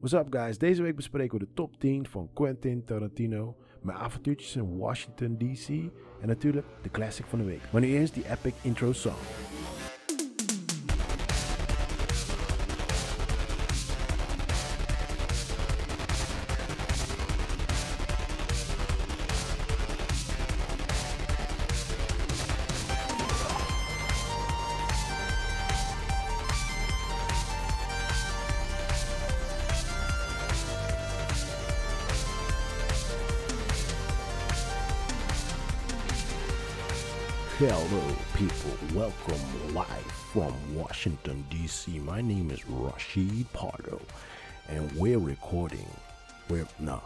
What's up guys? Deze week bespreken we de top 10 van Quentin Tarantino, mijn avontuurtjes in Washington DC en natuurlijk de classic van de week. Maar nu eerst die epic intro song. Washington, D.C. My name is Rashid Pardo, and we're recording. We're no,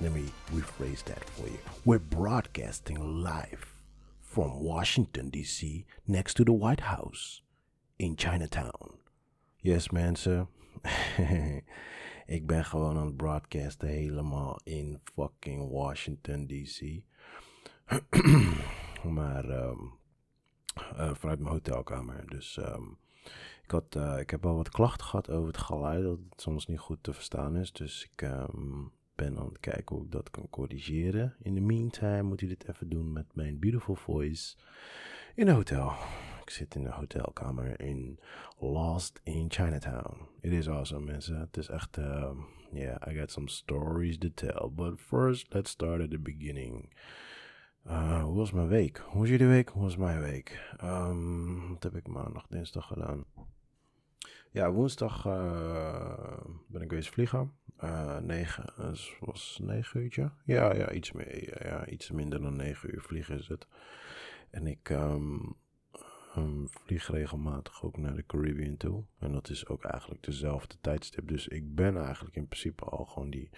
let me rephrase that for you. We're broadcasting live from Washington, D.C., next to the White House in Chinatown. Yes, mensen. Ik ben gewoon aan het broadcasten helemaal in fucking Washington, D.C. maar ehm, eh, vanuit mijn hotelkamer. Dus ehm, ik, had, eh, ik heb wel wat klachten gehad over het geluid, dat het soms niet goed te verstaan is. Dus ik ehm, ben aan het kijken hoe ik dat kan corrigeren. In the meantime moet u dit even doen met mijn beautiful voice in een hotel. Ik zit in de hotelkamer in Lost in Chinatown. It is awesome, mensen. Het is echt, yeah, I got some stories to tell. But first, let's start at the beginning. Uh, hoe was mijn week? Hoe was jullie week? Hoe was mijn week? Um, wat heb ik maandag, dinsdag gedaan? Ja, woensdag uh, ben ik geweest vliegen. Uh, negen, het was negen uurtje. Ja, ja, iets, meer, ja, iets minder dan negen uur vliegen is het. En ik um, um, vlieg regelmatig ook naar de Caribbean toe. En dat is ook eigenlijk dezelfde tijdstip. Dus ik ben eigenlijk in principe al gewoon die,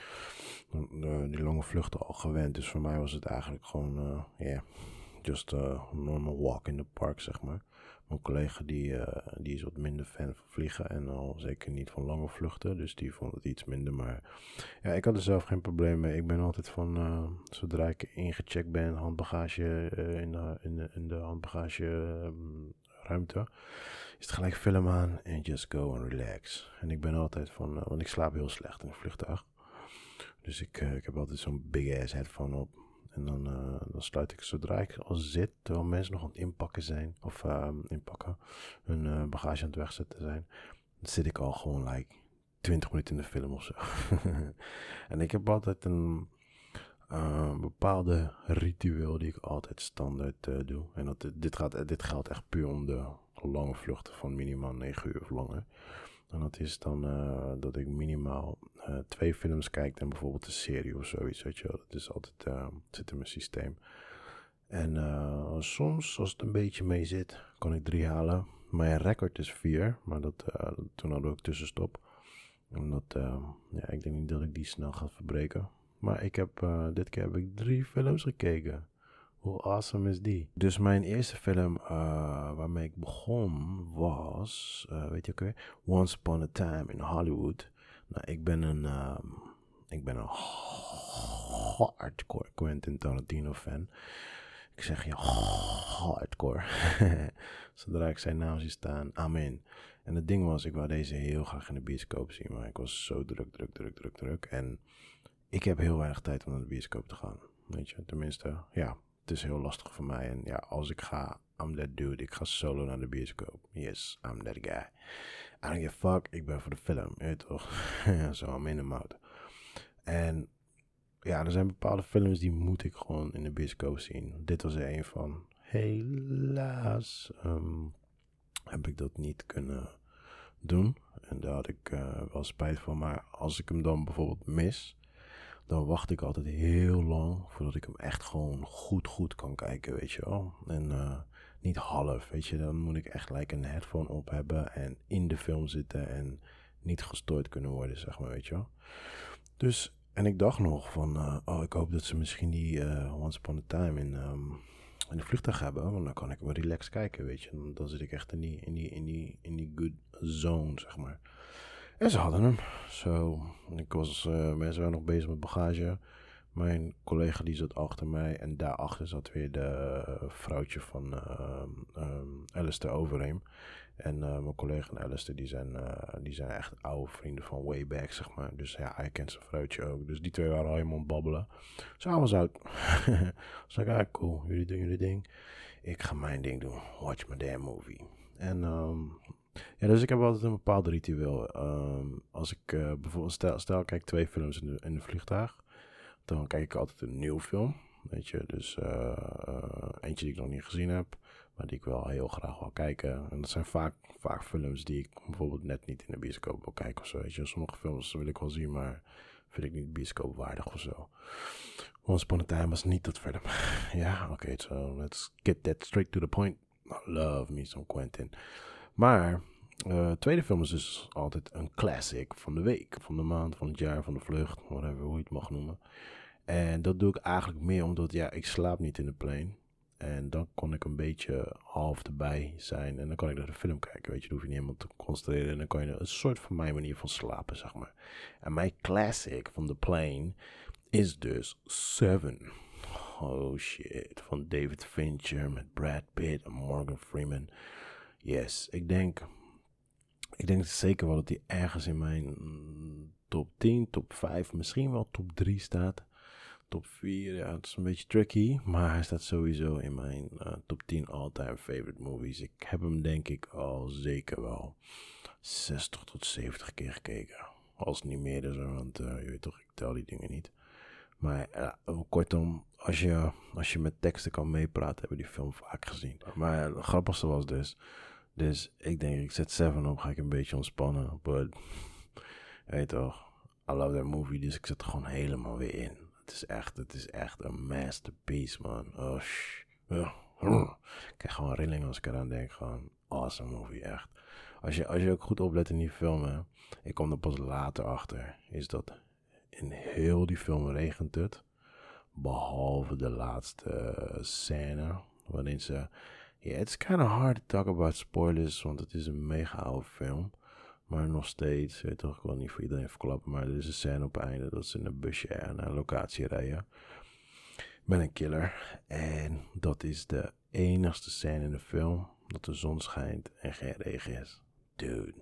uh, die lange vluchten al gewend. Dus voor mij was het eigenlijk gewoon, ja, yeah, just a normal walk in the park, zeg maar. Mijn collega die, uh, die is wat minder fan van vliegen en al zeker niet van lange vluchten. Dus die vond het iets minder. Maar ja, ik had er zelf geen probleem mee. Ik ben altijd van, uh, zodra ik ingecheckt ben, handbagage uh, in, de, in, de, in de handbagage um, ruimte, is het gelijk film aan en just go and relax. En ik ben altijd van, want ik slaap heel slecht in een vliegtuig. Dus ik, ik heb altijd zo'n big ass headphone op. En dan, uh, dan sluit ik zodra ik al zit, terwijl mensen nog aan het inpakken zijn, of uh, inpakken, hun uh, bagage aan het wegzetten zijn, dan zit ik al gewoon like 20 minuten in de film of zo. en ik heb altijd een bepaalde ritueel die ik altijd standaard doe. En dat, dit, gaat, dit geldt echt puur om de lange vluchten van minimaal 9 uur of langer. En dat is dan uh, dat ik minimaal uh, twee films kijk en bijvoorbeeld een serie of zoiets, weet je. Dat is altijd, uh, zit in mijn systeem. En soms, als het een beetje mee zit, kan ik drie halen. Mijn record is vier, maar dat, toen hadden we ook tussenstop. Omdat, ja, ik denk niet dat ik die snel ga verbreken. Maar ik heb, dit keer heb ik drie films gekeken. Hoe awesome is die? Dus mijn eerste film uh, waarmee ik begon was, uh, weet je ook Once Upon a Time in Hollywood. Nou, ik ben een, um, ik ben een hardcore Quentin Tarantino fan. Ik zeg ja, hardcore. Zodra ik zijn naam zie staan, amen. En het ding was, ik wou deze heel graag in de bioscoop zien, maar ik was zo druk, druk, druk, druk, druk. En ik heb heel weinig tijd om naar de bioscoop te gaan. Weet je, tenminste, ja, is heel lastig voor mij. En ja, als ik ga, I'm that dude. Ik ga solo naar de bioscoop. Yes, I'm that guy. I don't give fuck. Ik ben voor de film. Je toch? Zo, I'm in. En ja, er zijn bepaalde films die moet ik gewoon in de bioscoop zien. Dit was er een van. Helaas um, heb ik dat niet kunnen doen. En daar had ik uh, wel spijt van. Maar als ik hem dan bijvoorbeeld mis, dan wacht ik altijd heel lang voordat ik hem echt gewoon goed, goed kan kijken, weet je wel. En uh, niet half, weet je. Dan moet ik echt like een headphone op hebben en in de film zitten en niet gestoord kunnen worden, zeg maar, weet je wel. Dus, en ik dacht nog van, uh, oh, ik hoop dat ze misschien die uh, Once Upon a Time in, um, in de vliegtuig hebben, want dan kan ik me relaxed kijken, weet je. Dan, dan zit ik echt in die, in die, in die, in die good zone, zeg maar. En ze hadden hem. Zo, ik was, mensen waren nog bezig met bagage. Mijn collega die zat achter mij en daarachter zat weer de vrouwtje van uh, um, Alistair Overeem. En eh, mijn collega en Alistair, die zijn, eh, die zijn echt oude vrienden van way back, zeg maar. Dus ja, hij kent zijn vrouwtje ook. Dus die twee waren al helemaal babbelen. S'avonds uit. Zeg ik, ah, cool, jullie doen jullie ding. Ik ga mijn ding doen. Watch my damn movie. En um, ja, dus ik heb altijd een bepaald ritueel. Um, als ik uh, bijvoorbeeld, stel, stel kijk twee films in de, in de vliegtuig. Dan kijk ik altijd een nieuwe film. Weet je, dus uh, eentje die ik nog niet gezien heb maar die ik wel heel graag wil kijken. En dat zijn vaak, vaak films die ik bijvoorbeeld net niet in de bioscoop wil kijken of zo. Weet je. Sommige films wil ik wel zien, maar vind ik niet bioscoopwaardig of zo. Once Upon Time was niet dat verder. ja, oké, so let's get that straight to the point. I love me some Quentin. Maar, uh, tweede film is dus altijd een classic van de week, van de maand, van het jaar, van de vlucht, whatever, hoe je het mag noemen. En dat doe ik eigenlijk meer omdat, ja, ik slaap niet in de plane. En dan kon ik een beetje half erbij zijn. En dan kan ik naar de film kijken. Weet je, dan hoef je niet helemaal te concentreren. En dan kan je een soort van mijn manier van slapen, zeg maar. En mijn classic van The Plane is dus Seven. Oh shit. Van David Fincher met Brad Pitt en Morgan Freeman. Yes, ik denk. Ik denk zeker wel dat hij ergens in mijn top 10, top 5, misschien wel top 3 staat top 4, ja, het is een beetje tricky. Maar hij staat sowieso in mijn uh, top 10 all-time favorite movies. Ik heb hem denk ik al zeker wel 60 tot 70 keer gekeken. Als niet meer is, want uh, je weet toch, ik tel die dingen niet. Maar uh, kortom, als je, als je met teksten kan meepraten, hebben die film vaak gezien. Maar het grappigste was dus, dus ik denk, ik zet 7 op, ga ik een beetje ontspannen. But, weet toch, I love that movie, dus ik zet er gewoon helemaal weer in het is echt, het is echt een masterpiece, man. Oh, sh. Ik krijg gewoon rillingen als ik eraan denk. Gewoon awesome movie, echt. Als je, als je ook goed oplet in die film, hè, ik kom er pas later achter, is dat in heel die film regent het. Behalve de laatste scène, waarin ze... Yeah, it's kind of hard to talk about spoilers, want het is een mega oude film. Maar nog steeds, weet toch, ik wil niet voor iedereen verklappen, maar er is een scène op het einde dat ze in een busje naar een locatie rijden. Met een killer. En dat is de enigste scène in de film dat de zon schijnt en geen regen is. Dude.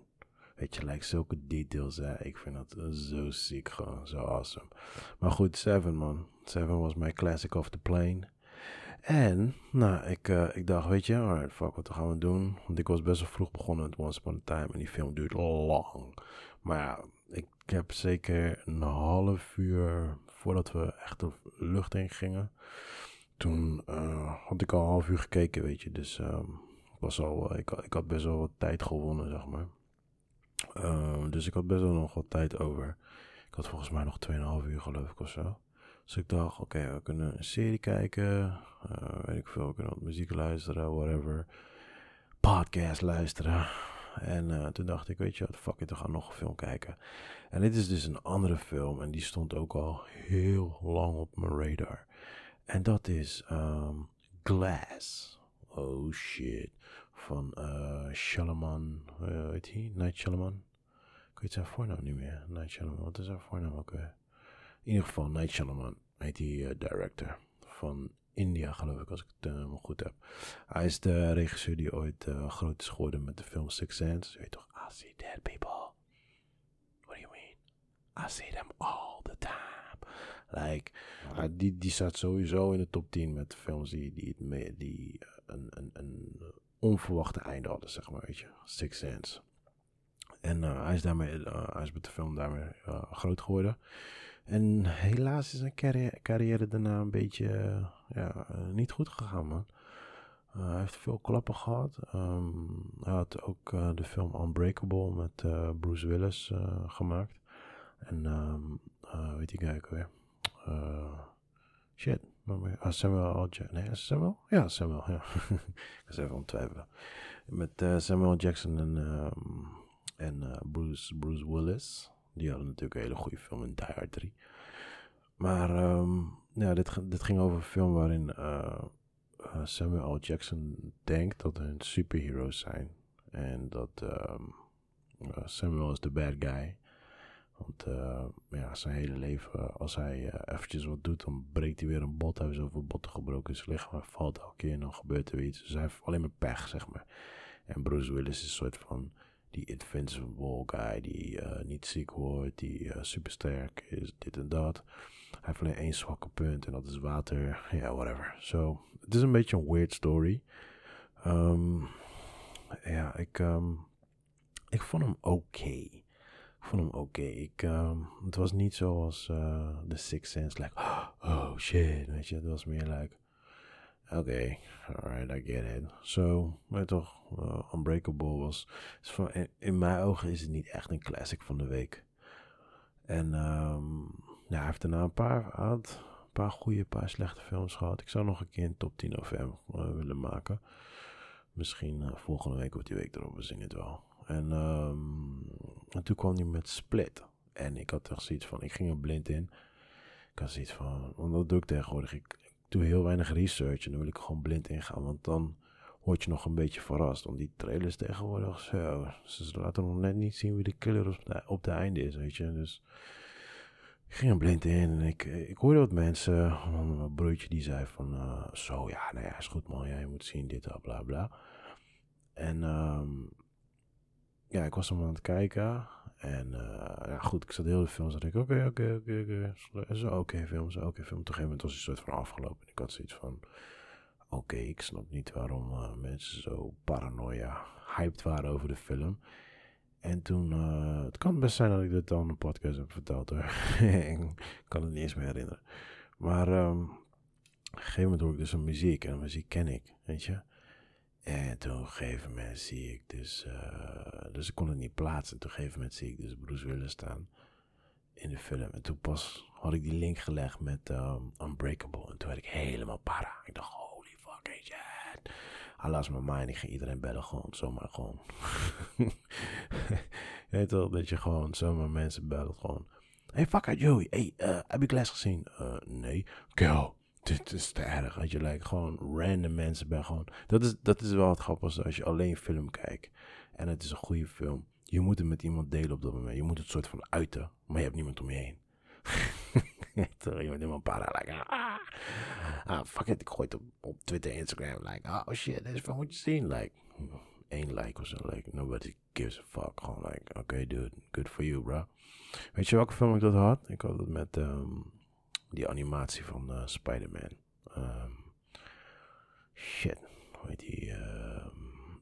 Weet je, lijkt zulke details, hè. Ik vind dat zo ziek gewoon, zo awesome. Maar goed, Seven, man. Seven was mijn classic of the plane. En, nou, ik, uh, ik dacht, weet je, alright, fuck, wat gaan we doen? Want ik was best wel vroeg begonnen met Once Upon a Time en die film duurt lang. Maar ja, ik heb zeker een half uur voordat we echt de lucht in gingen. Toen uh, had ik al een half uur gekeken, weet je. Dus um, ik, was al, ik, ik had best wel wat tijd gewonnen, zeg maar. Uh, dus ik had best wel nog wat tijd over. Ik had volgens mij nog 2,5 uur, geloof ik, of zo. Dus ik dacht, oké, we kunnen een serie kijken. Uh, weet ik veel, we kunnen muziek luisteren, whatever. Podcast luisteren. En uh, toen dacht ik, weet je wat, fuck it, we gaan nog een film kijken. En dit is dus een andere film en die stond ook al heel lang op mijn radar. En dat is um, Glass. Oh shit. Van uh, Shalaman, uh, weet hij? Night Shalaman. Ik weet zijn voornaam niet meer. Night Shalaman, wat is zijn voornaam ook? In ieder geval, Night Shyamalan heet die uh, director van India, geloof ik, als ik het uh, goed heb. Hij is de regisseur die ooit uh, groot is geworden met de film Six Sense. Je weet toch, I see dead people. What do you mean? I see them all the time. Like, die, die staat sowieso in de top 10 met films die, die, die, die een, een, een onverwachte einde hadden, zeg maar, weet je. Six Sense. En hij is daarmee, hij is met de film daarmee groot geworden. En helaas is zijn carrière, daarna een beetje uh, ja, uh, niet goed gegaan, man. Uh, hij heeft veel klappen gehad. Um, hij had ook de film Unbreakable met Bruce Willis gemaakt. En um, weet ik eigenlijk weer. shit. Ah, Samuel L. Jackson. Nee, Samuel? Ja, Samuel. Ja. ik was even ontwijfelen. Met Samuel Jackson en, um, en Bruce, Bruce Willis. Die hadden natuurlijk een hele goede film in Die Hard 3. Maar um, ja, dit, dit ging over een film waarin uh, Samuel L. Jackson denkt dat hun superheroes zijn. En dat um, Samuel is de bad guy. Want ja, zijn hele leven, als hij eventjes wat doet, dan breekt hij weer een bot. Hij heeft zoveel botten gebroken in zijn lichaam. Hij valt elke keer en dan gebeurt er iets. Dus hij heeft alleen maar pech, zeg maar. En Bruce Willis is een soort van die invincible guy die uh, niet ziek wordt, die super sterk is, dit en dat. Hij heeft alleen één zwakke punt en dat is water. Ja, whatever. So, het is een beetje een weird story. Um, ja, ik, um, ik vond hem oké. Ik vond hem oké. Ik, um, het was niet zoals uh, The Sixth Sense, like, oh shit, weet je. Het was meer like, okay, alright, I get it. So, maar toch, uh, Unbreakable was, van, in, mijn ogen is het niet echt een classic van de week. En um, ja, hij heeft daarna een paar, had een paar goede, een paar slechte films gehad. Ik zou nog een keer een top 10 of hem uh, willen maken. Misschien uh, volgende week of die week erop, we zien het wel. En, en toen kwam hij met Split. En ik had echt zoiets van, ik ging er blind in. Ik had zoiets van, want dat doe ik tegenwoordig. Ik doe heel weinig research en dan wil ik gewoon blind ingaan. Want dan word je nog een beetje verrast. Want die trailers tegenwoordig, zo, ze laten nog net niet zien wie de killer op de, op de einde is, weet je. Dus ik ging er blind in en ik, ik hoorde wat mensen. Mijn broertje die zei van, uh, zo ja, nou ja, is goed man, ja, je moet zien dit, bla bla. En um, ja, ik was hem aan het kijken. En uh, ja, goed, ik zat heel de film. Zat ik, oké, oké, oké, oké. Zo, oké film, zo, oké film. Op een gegeven moment was hij soort van afgelopen. En ik had zoiets van, oké, ik snap niet waarom uh, mensen zo paranoia hyped waren over de film. En toen, uh, het kan best zijn dat ik dit dan een podcast heb verteld hoor. ik kan het niet eens meer herinneren. Maar um, op een gegeven moment hoor ik dus een muziek. En muziek ken ik, weet je. En toen op een gegeven moment zie ik dus, uh, dus ik kon het niet plaatsen. Op een gegeven moment zie ik dus Bruce Willis staan in de film. En toen pas had ik die link gelegd met um, Unbreakable. En toen werd ik helemaal para. Ik dacht, holy fucking shit. Hij las mijn mind. Ik ging iedereen bellen gewoon, zomaar gewoon. je weet wel, dat je gewoon zomaar mensen belt gewoon. Hey, fuck Joey. Hey, uh, heb je Glass gezien? Uh, nee. Girl, dit is te erg. Dat je like, gewoon random mensen bent. Gewoon. Dat, is, dat is wel het grappigste als je alleen film kijkt. En het is een goede film. Je moet het met iemand delen op dat moment. Je moet het soort van uiten. Maar je hebt niemand om je heen. je bent iemand para. Like, ah, ah, fuck it. Ik gooi het op, op Twitter Instagram. Like, oh shit, deze film moet je zien. Like, één like of zo. Like, nobody gives a fuck. Gewoon like, oké okay, dude, good for you, bro. Weet je welke film ik dat had? Ik had het met... Um, die animatie van uh, Spider-Man. Um, shit, hoe heet die?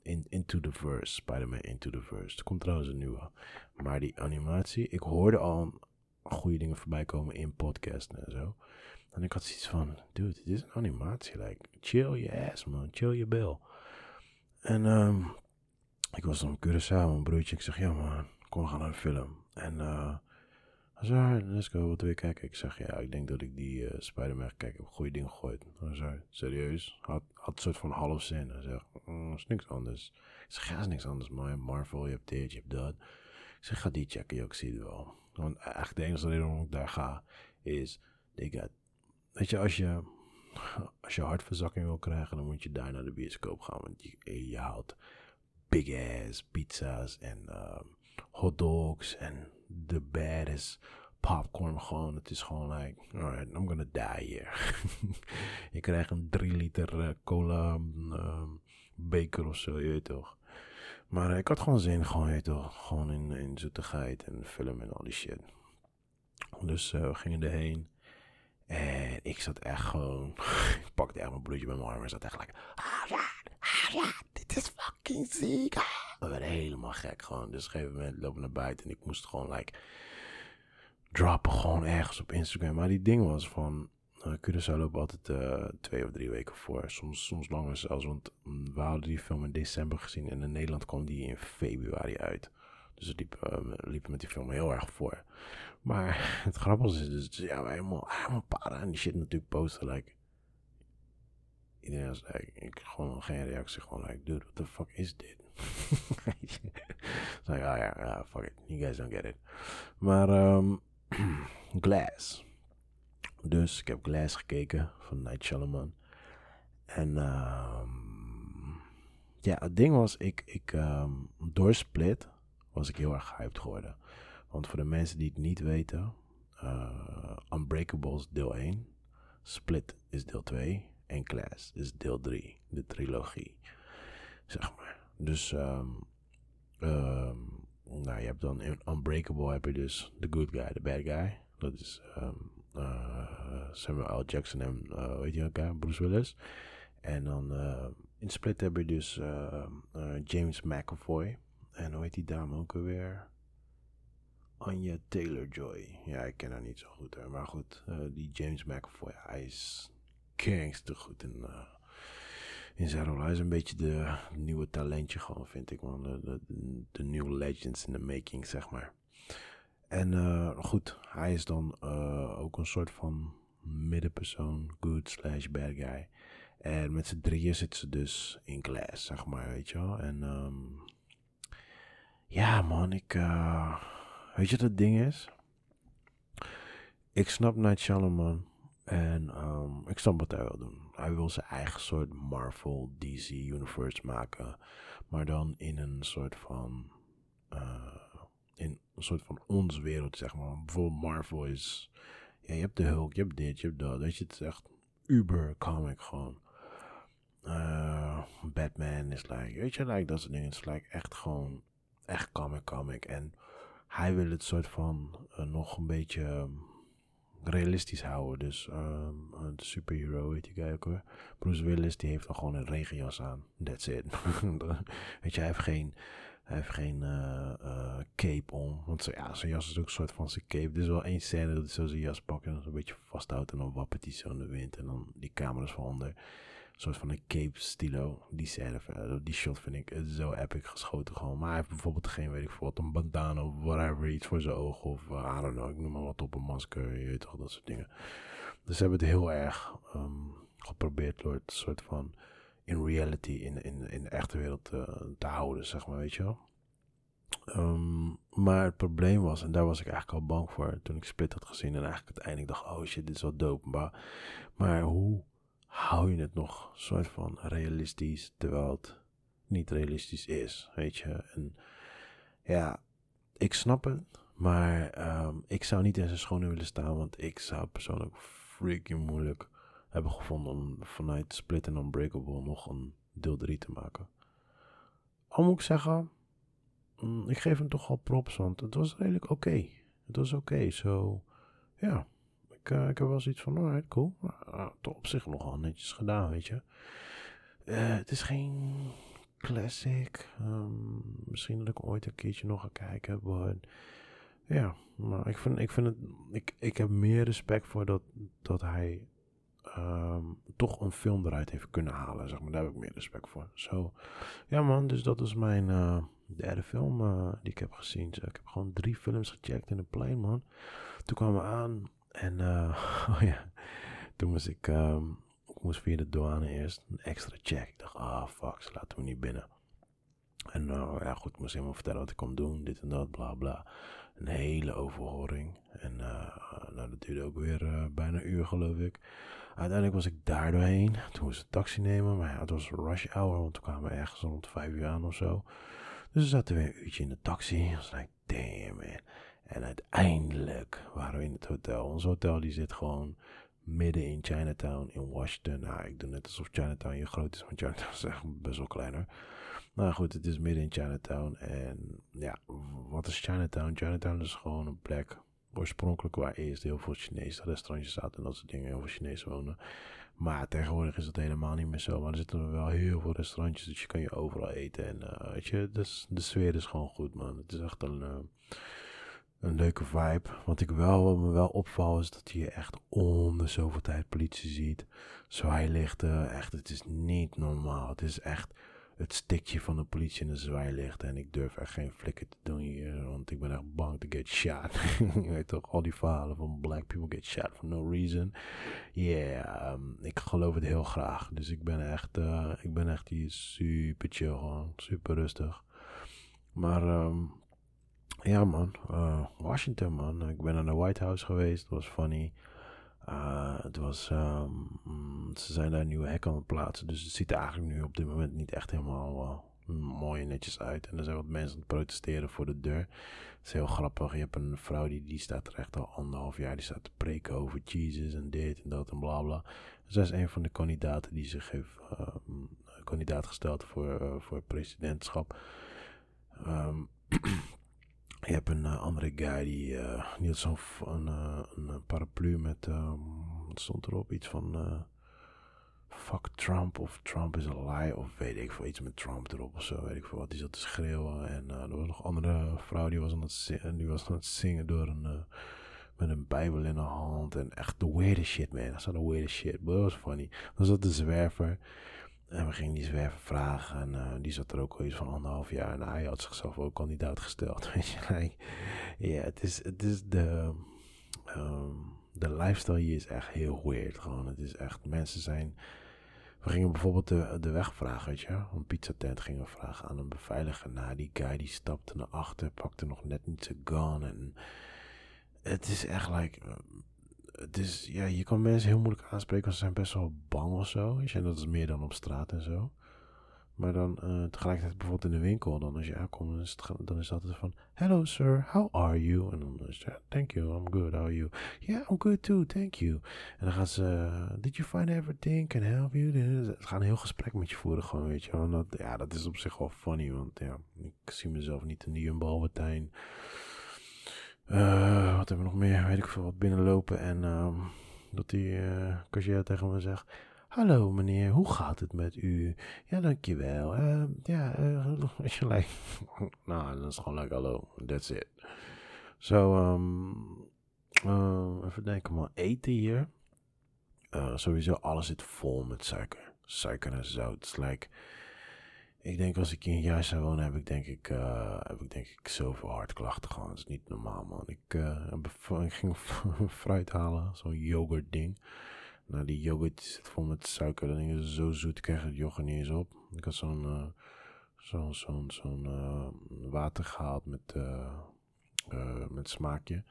In, Into the Verse, Spider-Man Into the Verse. Er komt trouwens een nieuwe. Maar die animatie, ik hoorde al goede dingen voorbij komen in podcasts en zo. En ik had zoiets van, dude, dit is een animatie. Like, chill je ass, man. Chill je bil. En um, ik was dan Curaçao, mijn broertje. Ik zeg, ja man, kom we gaan naar de film. En uh, zei, let's go, wat wil kijken? Ik zeg, ja, ik denk dat ik die uh, Spider-Man kijk. Heb goede dingen gegooid. Zei, serieus? Had, had een soort van half zin. Hij zegt, mm, is niks anders. Ik zeg, ja, is niks anders, man. Marvel, je hebt dit, je hebt dat. Ik zeg, ga die checken, ik zie het wel. Want echt de enige reden waarom ik daar ga, is, they got, weet je, als je, als je hartverzakking wil krijgen, dan moet je daar naar de bioscoop gaan. Want je, je haalt big ass pizza's en uh, hot dogs en the baddest popcorn gewoon. Het is gewoon like, alright, I'm gonna die here. je krijgt een 3 liter uh, cola um, beker of zo, je weet toch. Maar uh, ik had gewoon zin, gewoon, je toch, gewoon in, in zoetigheid en film en al die shit. Dus uh, we gingen erheen. En ik zat echt gewoon, ik pakte echt mijn bloedje met mijn arm en zat echt like, ah ja, dit is fucking ziek. We werden helemaal gek gewoon. Dus op een gegeven moment lopen naar buiten en ik moest gewoon like droppen gewoon ergens op Instagram. Maar die ding was van, uh, Curaçao loopt altijd uh, twee of drie weken voor. Soms, soms langer zelfs, want mm, we hadden die film in december gezien en in Nederland kwam die in februari uit. Dus het liep, uh, liep met die film heel erg voor. Maar het grappige is dus, ja, wij helemaal, helemaal para en die shit natuurlijk posten, like, iedereen was ik gewoon geen reactie, gewoon like, dude, what the fuck is dit? like, ah ja, ja, fuck it, you guys don't get it. Maar, um, Glass. Dus ik heb Glass gekeken van Night Shyamalan. En um, ja, het ding was, ik, ik um, door Split was ik heel erg hyped geworden. Want voor de mensen die het niet weten, uh, Unbreakable is deel 1, Split is deel 2 en Glass is deel 3, de trilogie, zeg maar. Dus, ehm, ehm, nou, je hebt dan in Unbreakable heb je dus the good guy, the bad guy. Dat is um, Samuel L. Jackson en, uh, weet je elkaar, Bruce Willis. En dan uh, in Split heb je dus uh, James McAvoy. En hoe heet die dame ook alweer? Anya Taylor-Joy. Ja, ik ken haar niet zo goed. Hè. Maar goed, die James McAvoy, hij is gangster goed in, in zijn rol. Hij is een beetje de nieuwe talentje gewoon, vind ik. Man. De, de, legends in the making, zeg maar. En uh, goed, hij is dan uh, ook een soort van middenpersoon, good slash bad guy. En met z'n drieën zitten ze dus in class, zeg maar, weet je wel. En um, ja, man, ik. Uh, weet je wat het ding is? Ik snap Night Shyamalan. En um, ik snap wat hij wil doen. Hij wil zijn eigen soort Marvel, DC universe maken. Maar dan in een soort van. Uh, in een soort van ons wereld, zeg maar. Bijvoorbeeld Marvel is. Ja, je hebt de Hulk, je hebt dit, je hebt dat. Weet je, het is echt uber comic gewoon. Uh, Batman is like, weet je, like dat soort dingen. Het is like echt gewoon, echt comic comic. En hij wil het soort van uh, nog een beetje realistisch houden. Dus um, de superhero, weet je, kijk hoor. Bruce Willis, die heeft dan gewoon een regenjas aan. That's it. weet je, hij heeft geen hij heeft geen uh, uh, cape om. Want ja, zijn jas is ook een soort van zijn cape. Er is wel één scène dat hij zo zijn jas pakt en dan een beetje vasthoudt. En dan wappert hij zo in de wind. En dan die camera's van onder. Soort van een cape stilo. Die scène, uh, die shot vind ik zo epic geschoten gewoon. Maar hij heeft bijvoorbeeld geen, weet ik veel wat, een bandana of whatever. Iets voor zijn ogen of I don't know. Ik noem maar wat op een masker. Je weet toch, dat soort dingen. Dus ze hebben het heel erg um, geprobeerd door het soort van in reality, in, in, in de echte wereld uh, te houden, zeg maar, weet je wel. Um, maar het probleem was, en daar was ik eigenlijk al bang voor toen ik Split had gezien. En eigenlijk uiteindelijk dacht, oh shit, dit is wel dope. Maar, maar hoe hou je het nog soort van realistisch, terwijl het niet realistisch is, weet je. En ja, ik snap het, maar um, ik zou niet in zijn schoenen willen staan, want ik zou persoonlijk freaking moeilijk hebben gevonden om vanuit Split en Unbreakable nog een deel 3 te maken. Al moet ik zeggen, mm, ik geef hem toch wel props, want het was redelijk oké. Het was oké, zo, ja. Ik, uh, ik heb wel zoiets van, alright, cool. Toch op zich nogal netjes gedaan, weet je. Uh, het is geen classic. Um, misschien dat ik ooit een keertje nog ga kijken, maar... Ja, maar ik vind, ik vind het... Ik, ik heb meer respect voor dat, dat hij um, toch een film eruit heeft kunnen halen. Zeg maar. Daar heb ik meer respect voor. Zo, ja man, dus dat is mijn derde film die ik heb gezien. Ik heb gewoon drie films gecheckt in de plane, man. Toen kwamen we aan en, uh, oh ja, toen moest ik, um, ik moest via de douane eerst een extra check. Ik dacht, ah fuck, ze laten me niet binnen. En uh, ja, goed, moest helemaal vertellen wat ik kon doen, dit en dat, bla bla. Een hele overhoring. En uh, nou, dat duurde ook weer bijna een uur, geloof ik. Uiteindelijk was ik daar doorheen. Toen moest ik taxi nemen. Maar ja, het was rush hour. Want toen kwamen we ergens rond vijf uur aan of zo. Dus we zaten weer een uurtje in de taxi. Ik was like, damn man. En uiteindelijk waren we in het hotel. Ons hotel die zit gewoon midden in Chinatown in Washington. Nou, ik doe net alsof Chinatown hier groot is. Want Chinatown is echt best wel kleiner. Nou goed, het is midden in Chinatown. En ja, wat is Chinatown? Chinatown is gewoon een plek oorspronkelijk waar eerst heel veel Chinese restaurantjes zaten en dat soort dingen, heel veel Chinezen wonen. Maar tegenwoordig is dat helemaal niet meer zo. Maar er zitten wel heel veel restaurantjes, dus je kan je overal eten. En uh, weet je, dus de sfeer is gewoon goed, man. Het is echt een, uh, een leuke vibe. Wat ik wel, wat me wel opvalt, is dat je echt om de zoveel tijd politie ziet. Zwaailichten, echt, het is niet normaal. Het is echt het stikje van de politie in de zwaailicht. En ik durf echt geen flikker te doen hier, want ik ben echt bang to get shot. je weet toch, al die verhalen van black people get shot for no reason. Yeah, um, ik geloof het heel graag. Dus ik ben echt, uh, ik ben echt hier super chill super rustig. Maar um, ja man, uh, Washington man. Ik ben naar de White House geweest, dat was funny. Uh, het was, um, ze zijn daar een nieuwe hek aan het plaatsen. Dus het ziet er eigenlijk nu op dit moment niet echt helemaal uh, mooi en netjes uit. En er zijn wat mensen aan het protesteren voor de deur. Het is heel grappig. Je hebt een vrouw die, die staat er echt al anderhalf jaar. Die staat te preken over Jesus en dit en dat en bla bla. Zij is een van de kandidaten die zich heeft uh, kandidaat gesteld voor, voor het presidentschap. Ehm, je hebt een andere guy die, die had zo'n een, een, paraplu met, um, stond erop? Iets van fuck Trump of Trump is a lie of weet ik veel iets met Trump erop of zo, weet ik veel wat. Die zat te schreeuwen en uh, er was nog een andere vrouw die was aan het zingen, die was aan het zingen door een, uh, met een bijbel in haar hand en echt the weirdest shit man, dat is the weirdest shit, but it was funny. Dan zat de zwerver en we gingen die zwerver vragen en uh, die zat er ook al iets van anderhalf jaar en hij had zichzelf ook kandidaat gesteld, weet je. Ja, het is, het is de... Um, de lifestyle hier is echt heel weird. Gewoon, het is echt, mensen zijn we gingen bijvoorbeeld de, de weg vragen, weet je. Een pizzatent gingen we vragen aan een beveiliger. Nou, die guy die stapte naar achter, pakte nog net niet zijn gun. En het is echt like... Eh, is, ja, je kan mensen heel moeilijk aanspreken, want ze zijn best wel bang of zo. En dat is meer dan op straat en zo. Maar dan uh, tegelijkertijd bijvoorbeeld in de winkel, dan als je aankomt, dan is het, altijd van... Hello sir, how are you? En dan is het, thank you, I'm good, how are you? Yeah, I'm good too, thank you. En dan gaan ze, did you find everything, can I help you? Ze gaan een heel gesprek met je voeren gewoon, weet je wel. Dat, ja, dat is op zich wel funny, want ja, ik zie mezelf niet in die Jumbo Albertijn. Uh, wat hebben we nog meer? Weet ik veel, wat binnenlopen en um, dat die uh, cashier tegen me zegt... Hallo meneer, hoe gaat het met u? Ja, dankjewel. Uh, ja, uh, is je like, nou, dat is gewoon like hallo, that's it. Zo, um, uh, even denken maar, eten hier. Sowieso, alles zit vol met suiker. Suiker en zout. It's like, ik denk als ik hier een jaar zou wonen, heb ik denk ik, uh, heb ik denk ik zoveel hartklachten gewoon. Dat is niet normaal man. Ik, uh, ik ging fruit halen, zo'n yoghurt ding. Nou, die yoghurt zit vol met suiker. Dat ding is zo zoet, ik krijg het yoghurt niet eens op. Ik had zo'n uh, zo'n zo'n zo'n water gehaald met, met smaakje.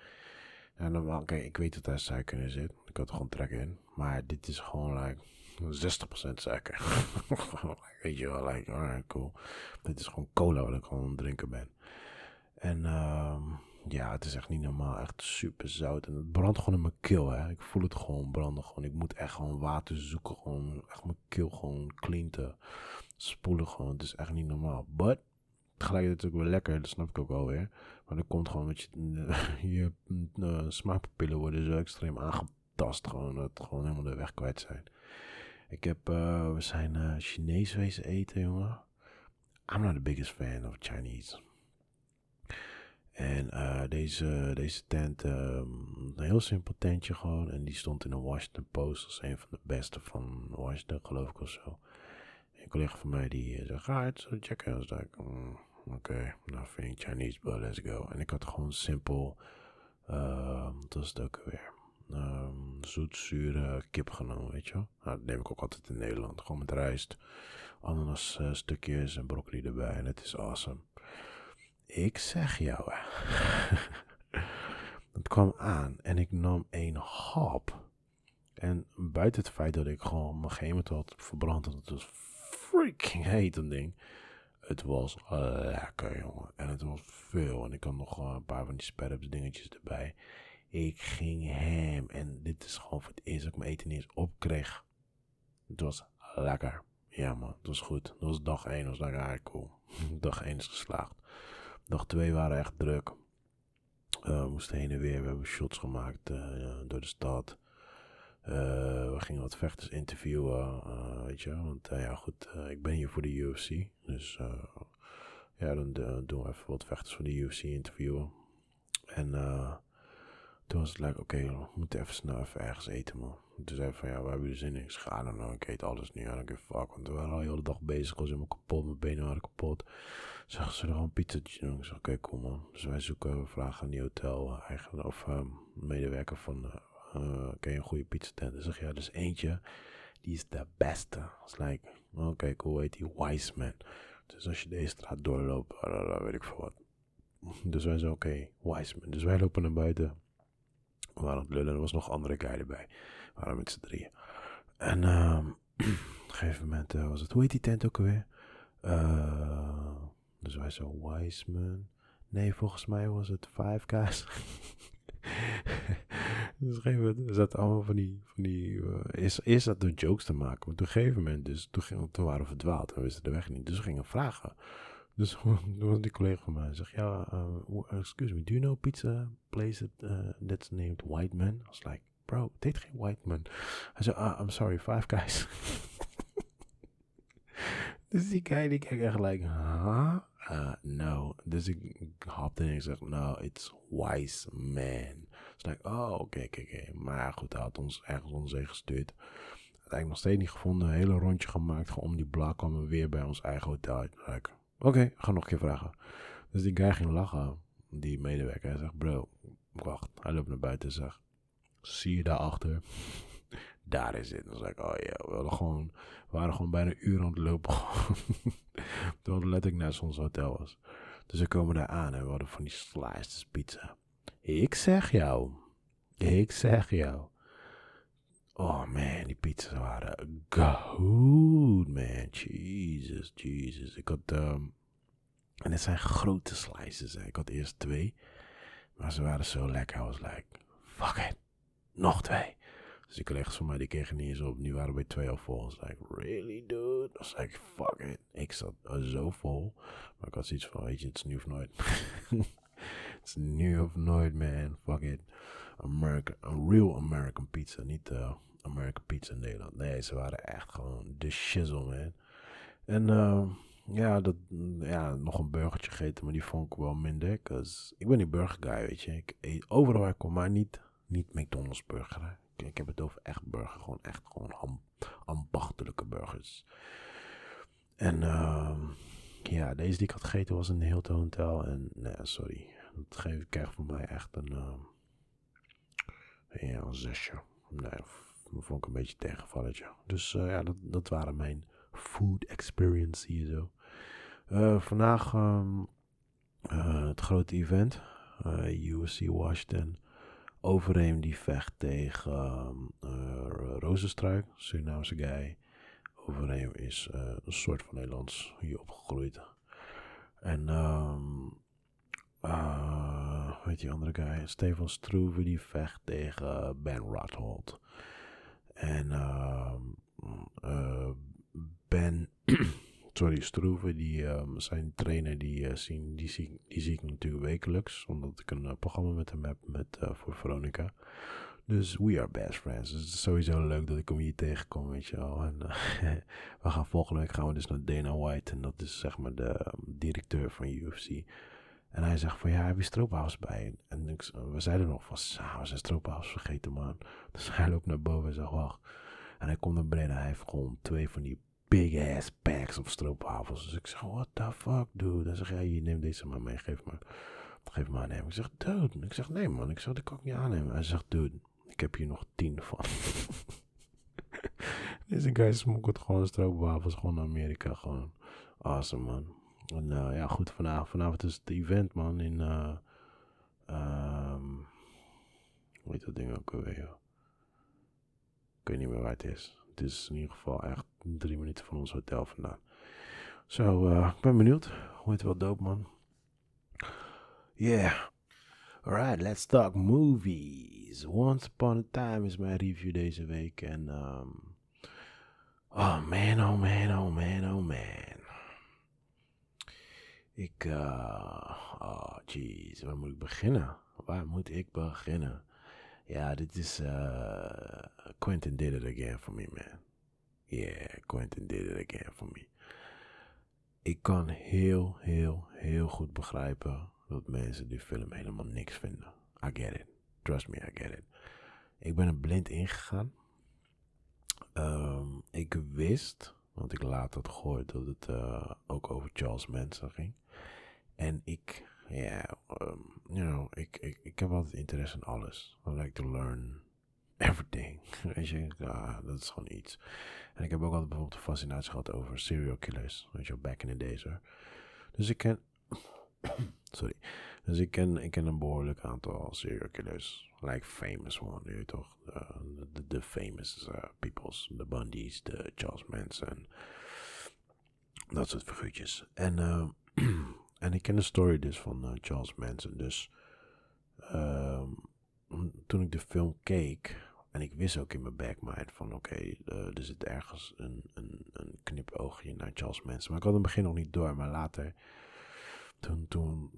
En dan, okay, ik weet dat daar suiker in zit. Ik had er gewoon trek in. Maar dit is gewoon like 60% suiker. weet je wel, like, alright, cool. Dit is gewoon cola wat ik gewoon aan het drinken ben. En ehm ja, het is echt niet normaal. Echt super zout. En het brandt gewoon in mijn keel, hè. Ik voel het gewoon branden. Gewoon. Ik moet echt gewoon water zoeken. Gewoon echt mijn keel gewoon clean spoelen. Gewoon. Het is echt niet normaal. But, tegelijkertijd ook wel lekker. Dat snap ik ook wel weer. Maar dat komt gewoon met je, je uh, smaakpapillen worden zo extreem aangetast. Gewoon. Dat gewoon helemaal de weg kwijt zijn. Ik heb, uh, we zijn uh, Chinees wezen eten, jongen. I'm not the biggest fan of Chinese. En uh, deze, deze tent, um, een heel simpel tentje gewoon. En die stond in de Washington Post als een van de beste van Washington, geloof ik of zo. een collega van mij die zei, ga zo checken. En ik dacht, mm, oké, okay, nothing Chinese, but let's go. En ik had gewoon simpel, uh, wat was het ook weer? Um, zoetzure kip genomen, weet je wel. Nou, dat neem ik ook altijd in Nederland. Gewoon met rijst, ananas uh, stukjes en broccoli erbij. En het is awesome. Ik zeg jou, het kwam aan en ik nam een hap. En buiten het feit dat ik gewoon mijn geheim had verbrand, het was freaking heet een ding. Het was lekker, jongen. En het was veel. En ik had nog een paar van die sperps dingetjes erbij. Ik ging hem. En dit is gewoon voor het eerst dat ik mijn eten eens opkreeg. Het was lekker. Ja man, het was goed. Dat was dag 1. Dat was like, cool. dag 1 is geslaagd. Dag 2 waren echt druk. Uh, we moesten heen en weer. We hebben shots gemaakt uh, door de stad. Uh, we gingen wat vechters interviewen. weet je, want ja, goed. ik ben hier voor de UFC. Dus ja, dan doen we even wat vechters voor de UFC interviewen. En toen was het like, oké, we moeten even snel even ergens eten, man. Toen zei van, ja, waar hebben jullie zin in? Ik zei, nou, nou, ik eet alles nu. I don't give fuck. Want we waren al de hele dag bezig. Ik was helemaal kapot. Mijn benen waren kapot. Zeggen ze er gewoon pizzatje doen. Ik zeg, oké, cool man. Dus wij zoeken, we vragen aan die hotel eigenlijk, of um, medewerker van, uh, ken je een goede pizzatent? Dan zeg ja, dus eentje, die is de beste. It's like, oké, cool, heet die Wiseman. Dus als je deze straat doorloopt, uh, weet ik veel wat. Dus wij zeggen, oké, okay, Wiseman. Dus wij lopen naar buiten. We waren het lullen, er was nog andere guy erbij. We met z'n drieën. En um, op een gegeven moment uh, was het, hoe heet die tent ook alweer? Uh, dus wij zo, Wiseman. Nee, volgens mij was het Five Guys. Dus op een gegeven moment zat allemaal van die, van die uh, eerst, eerst zat door jokes te maken, maar op een gegeven moment dus, toen, waren we verdwaald en wisten de weg niet, dus we gingen vragen. Dus toen was die collega van mij, zegt, ja, uh, excuse me, do you know pizza place that, uh, that's named White Man? I was like, bro, heet geen White Man. Hij zei, ah, I'm sorry, Five Guys. dus die guy die kijkt echt like, huh? Uh, no. Dus ik hapte en ik zeg, no, it's Wise Man. Dus ik, oh, oké, okay, oké, okay. Maar goed, hij had ons ergens zee gestuurd. Uiteindelijk nog steeds niet gevonden. Een hele rondje gemaakt. Om die kwamen we weer bij ons eigen hotel. Like, oké, okay, ga nog een keer vragen. Dus die guy ging lachen. Die medewerker. Hij zegt, bro, wacht. Hij loopt naar buiten en zegt, zie je daarachter? daar is het. Dan zei ik, oh ja, we, hadden gewoon, we waren gewoon bijna een uur aan het lopen. Toen het letterlijk naast ons hotel was. Dus we komen daar aan en we hadden van die slices pizza. Ik zeg jou. Ik zeg jou. Oh man, die pizza's waren good, man. Jesus, Jesus. Ik had, um, en het zijn grote slices. Hè. Ik had eerst twee. Maar ze waren zo lekker. I was like, fuck it. Nog twee. Dus die collega's van mij die kregen niet eens op. Nu waren we twee al vol. was like, really dude? I was like, fuck it. Ik zat zo vol. Maar ik had zoiets van, weet je, het is nu of nooit. Is nu of nooit, man. Fuck it. American, a real American pizza. Niet uh, American pizza in Nederland. Nee, ze waren echt gewoon de shizzle, man. En uh, ja, dat, ja, nog een burgertje gegeten, maar die vond ik wel minder. Ik ben die burger guy, weet je. Ik eet overal waar ik kom, maar niet, niet McDonald's burger. Ik, heb het over echt burger. Gewoon echt gewoon ambachtelijke burgers. En uh, ja, deze die ik had gegeten was een Hilton Hotel. En nee, sorry. Dat geeft, krijgt voor mij echt een, uh, ja, een zesje. Nee, dat vond ik een beetje tegenvalletje. Dus uh, ja, dat, dat waren mijn food experience hier zo. Uh, vandaag um, het grote event. USC Washington. Overeem die vecht tegen uh, Rozenstruik, Surinaamse guy. Overeem is een soort van Nederlands hier opgegroeid. En uh, weet die andere guy, Stefan Stroeve, die vecht tegen Ben Rothold. En uh, Ben, sorry, Stroeve, die, um, zijn trainer, die, uh, zien, die, zie, die zie ik natuurlijk wekelijks. Omdat ik een programma met hem heb met, voor Veronica. Dus we are best friends. Dus het is sowieso leuk dat ik hem hier tegenkom, weet je wel. En we gaan volgende week gaan we dus naar Dana White. En dat is zeg maar de um, directeur van UFC. En hij zegt van, ja, heb je stroopwafels bij? En we zeiden nog van, ah, we zijn stroopwafels vergeten, man. Dus hij loopt naar boven en zegt, wacht. En hij komt naar beneden en hij heeft gewoon twee van die big ass packs of stroopwafels. Dus ik zeg, what the fuck, dude? Dan zeg hij, je neemt deze maar mee, geef maar. Geef maar aannemen. Ik zeg, dude. Ik zeg, nee man, ik zeg, dat kan niet aannemen. Hij zegt, dude, ik heb hier nog tien van. Deze guy smokkelt gewoon stroopwafels gewoon naar Amerika. Gewoon awesome, man. En uh, ja, goed, vanavond, vanavond is het event, man, in... Uh, hoe heet dat ding ook alweer, joh? Ik weet niet meer waar het is. Het is in ieder geval echt drie minuten van ons hotel vandaan. Zo, so, uh, ik ben benieuwd. Hoe heet wel dope, man. Yeah. Alright, let's talk movies. Once Upon a Time is mijn review deze week. En, um, oh man, oh man, oh man, oh man. Ik, uh, oh jeez, waar moet ik beginnen? Waar moet ik beginnen? Ja, dit is, uh, Quentin did it again for me, man. Yeah, Quentin did it again for me. Ik kan heel, heel, heel goed begrijpen dat mensen die film helemaal niks vinden. I get it. Trust me, I get it. Ik ben er blind ingegaan. Um, ik wist, want ik laat het gehoord, dat het uh, ook over Charles Manson ging. En ik, ja, um, you know, ik, ik, ik heb altijd interesse in alles. I like to learn everything. Weet je, ja, dat is gewoon iets. En ik heb ook altijd bijvoorbeeld een fascinatie gehad over serial killers. Weet je, back in the days hoor. Dus ik ken, sorry. Dus ik ken, ik ken een behoorlijk aantal serial killers. Like famous one, je toch? De famous uh, peoples. De Bundys, de Charles Manson. Dat soort figuurtjes. En, uh, en ik ken de story dus van uh, Charles Manson. Dus um, toen ik de film keek, en ik wist ook in mijn backmind van oké, er zit ergens een, een, een knipoogje naar Charles Manson. Maar ik had in het begin nog niet door, maar later, toen, toen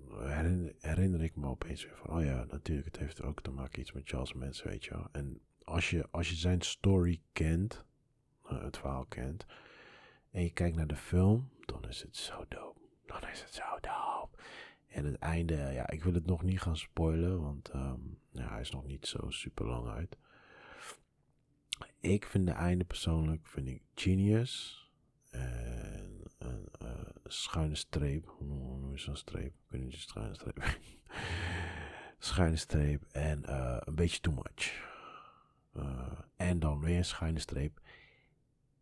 herinner, ik me opeens weer van, oh ja, natuurlijk, het heeft ook te maken iets met Charles Manson, weet je wel. En als je, als je zijn story kent, het verhaal kent, en je kijkt naar de film, dan is het zo dope. Dan is het zo dope. En het einde, ja, ik wil het nog niet gaan spoilen, want ehm, ja, hij is nog niet zo super lang uit. Ik vind de einde persoonlijk, vind ik genius. En een uh, schuine streep, hoe noem je zo'n streep? Weet niet, schuine streep. schuine streep en uh, een beetje too much. Uh, en dan weer schuine streep.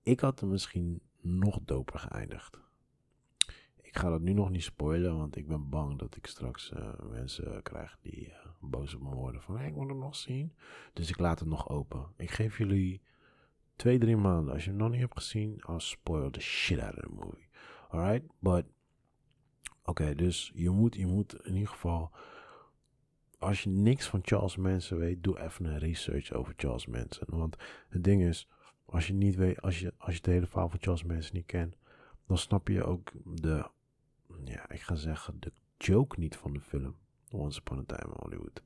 Ik had hem misschien nog doper geëindigd. Ik ga dat nu nog niet spoilen, want ik ben bang dat ik straks uh, mensen krijg die uh, boos op me worden. Van hey, ik moet het nog zien. Dus ik laat het nog open. Ik geef jullie twee, drie maanden. Als je hem nog niet hebt gezien, I'll spoil the shit out of the movie. Alright? But, oké, dus je moet, je moet in ieder geval als je niks van Charles Manson weet, doe even een research over Charles Manson. Want het ding is, als je niet weet, als je, als je het hele verhaal van Charles Manson niet kent, dan snap je ook de, ja, ik ga zeggen, de joke niet van de film. Once Upon a Time in Hollywood.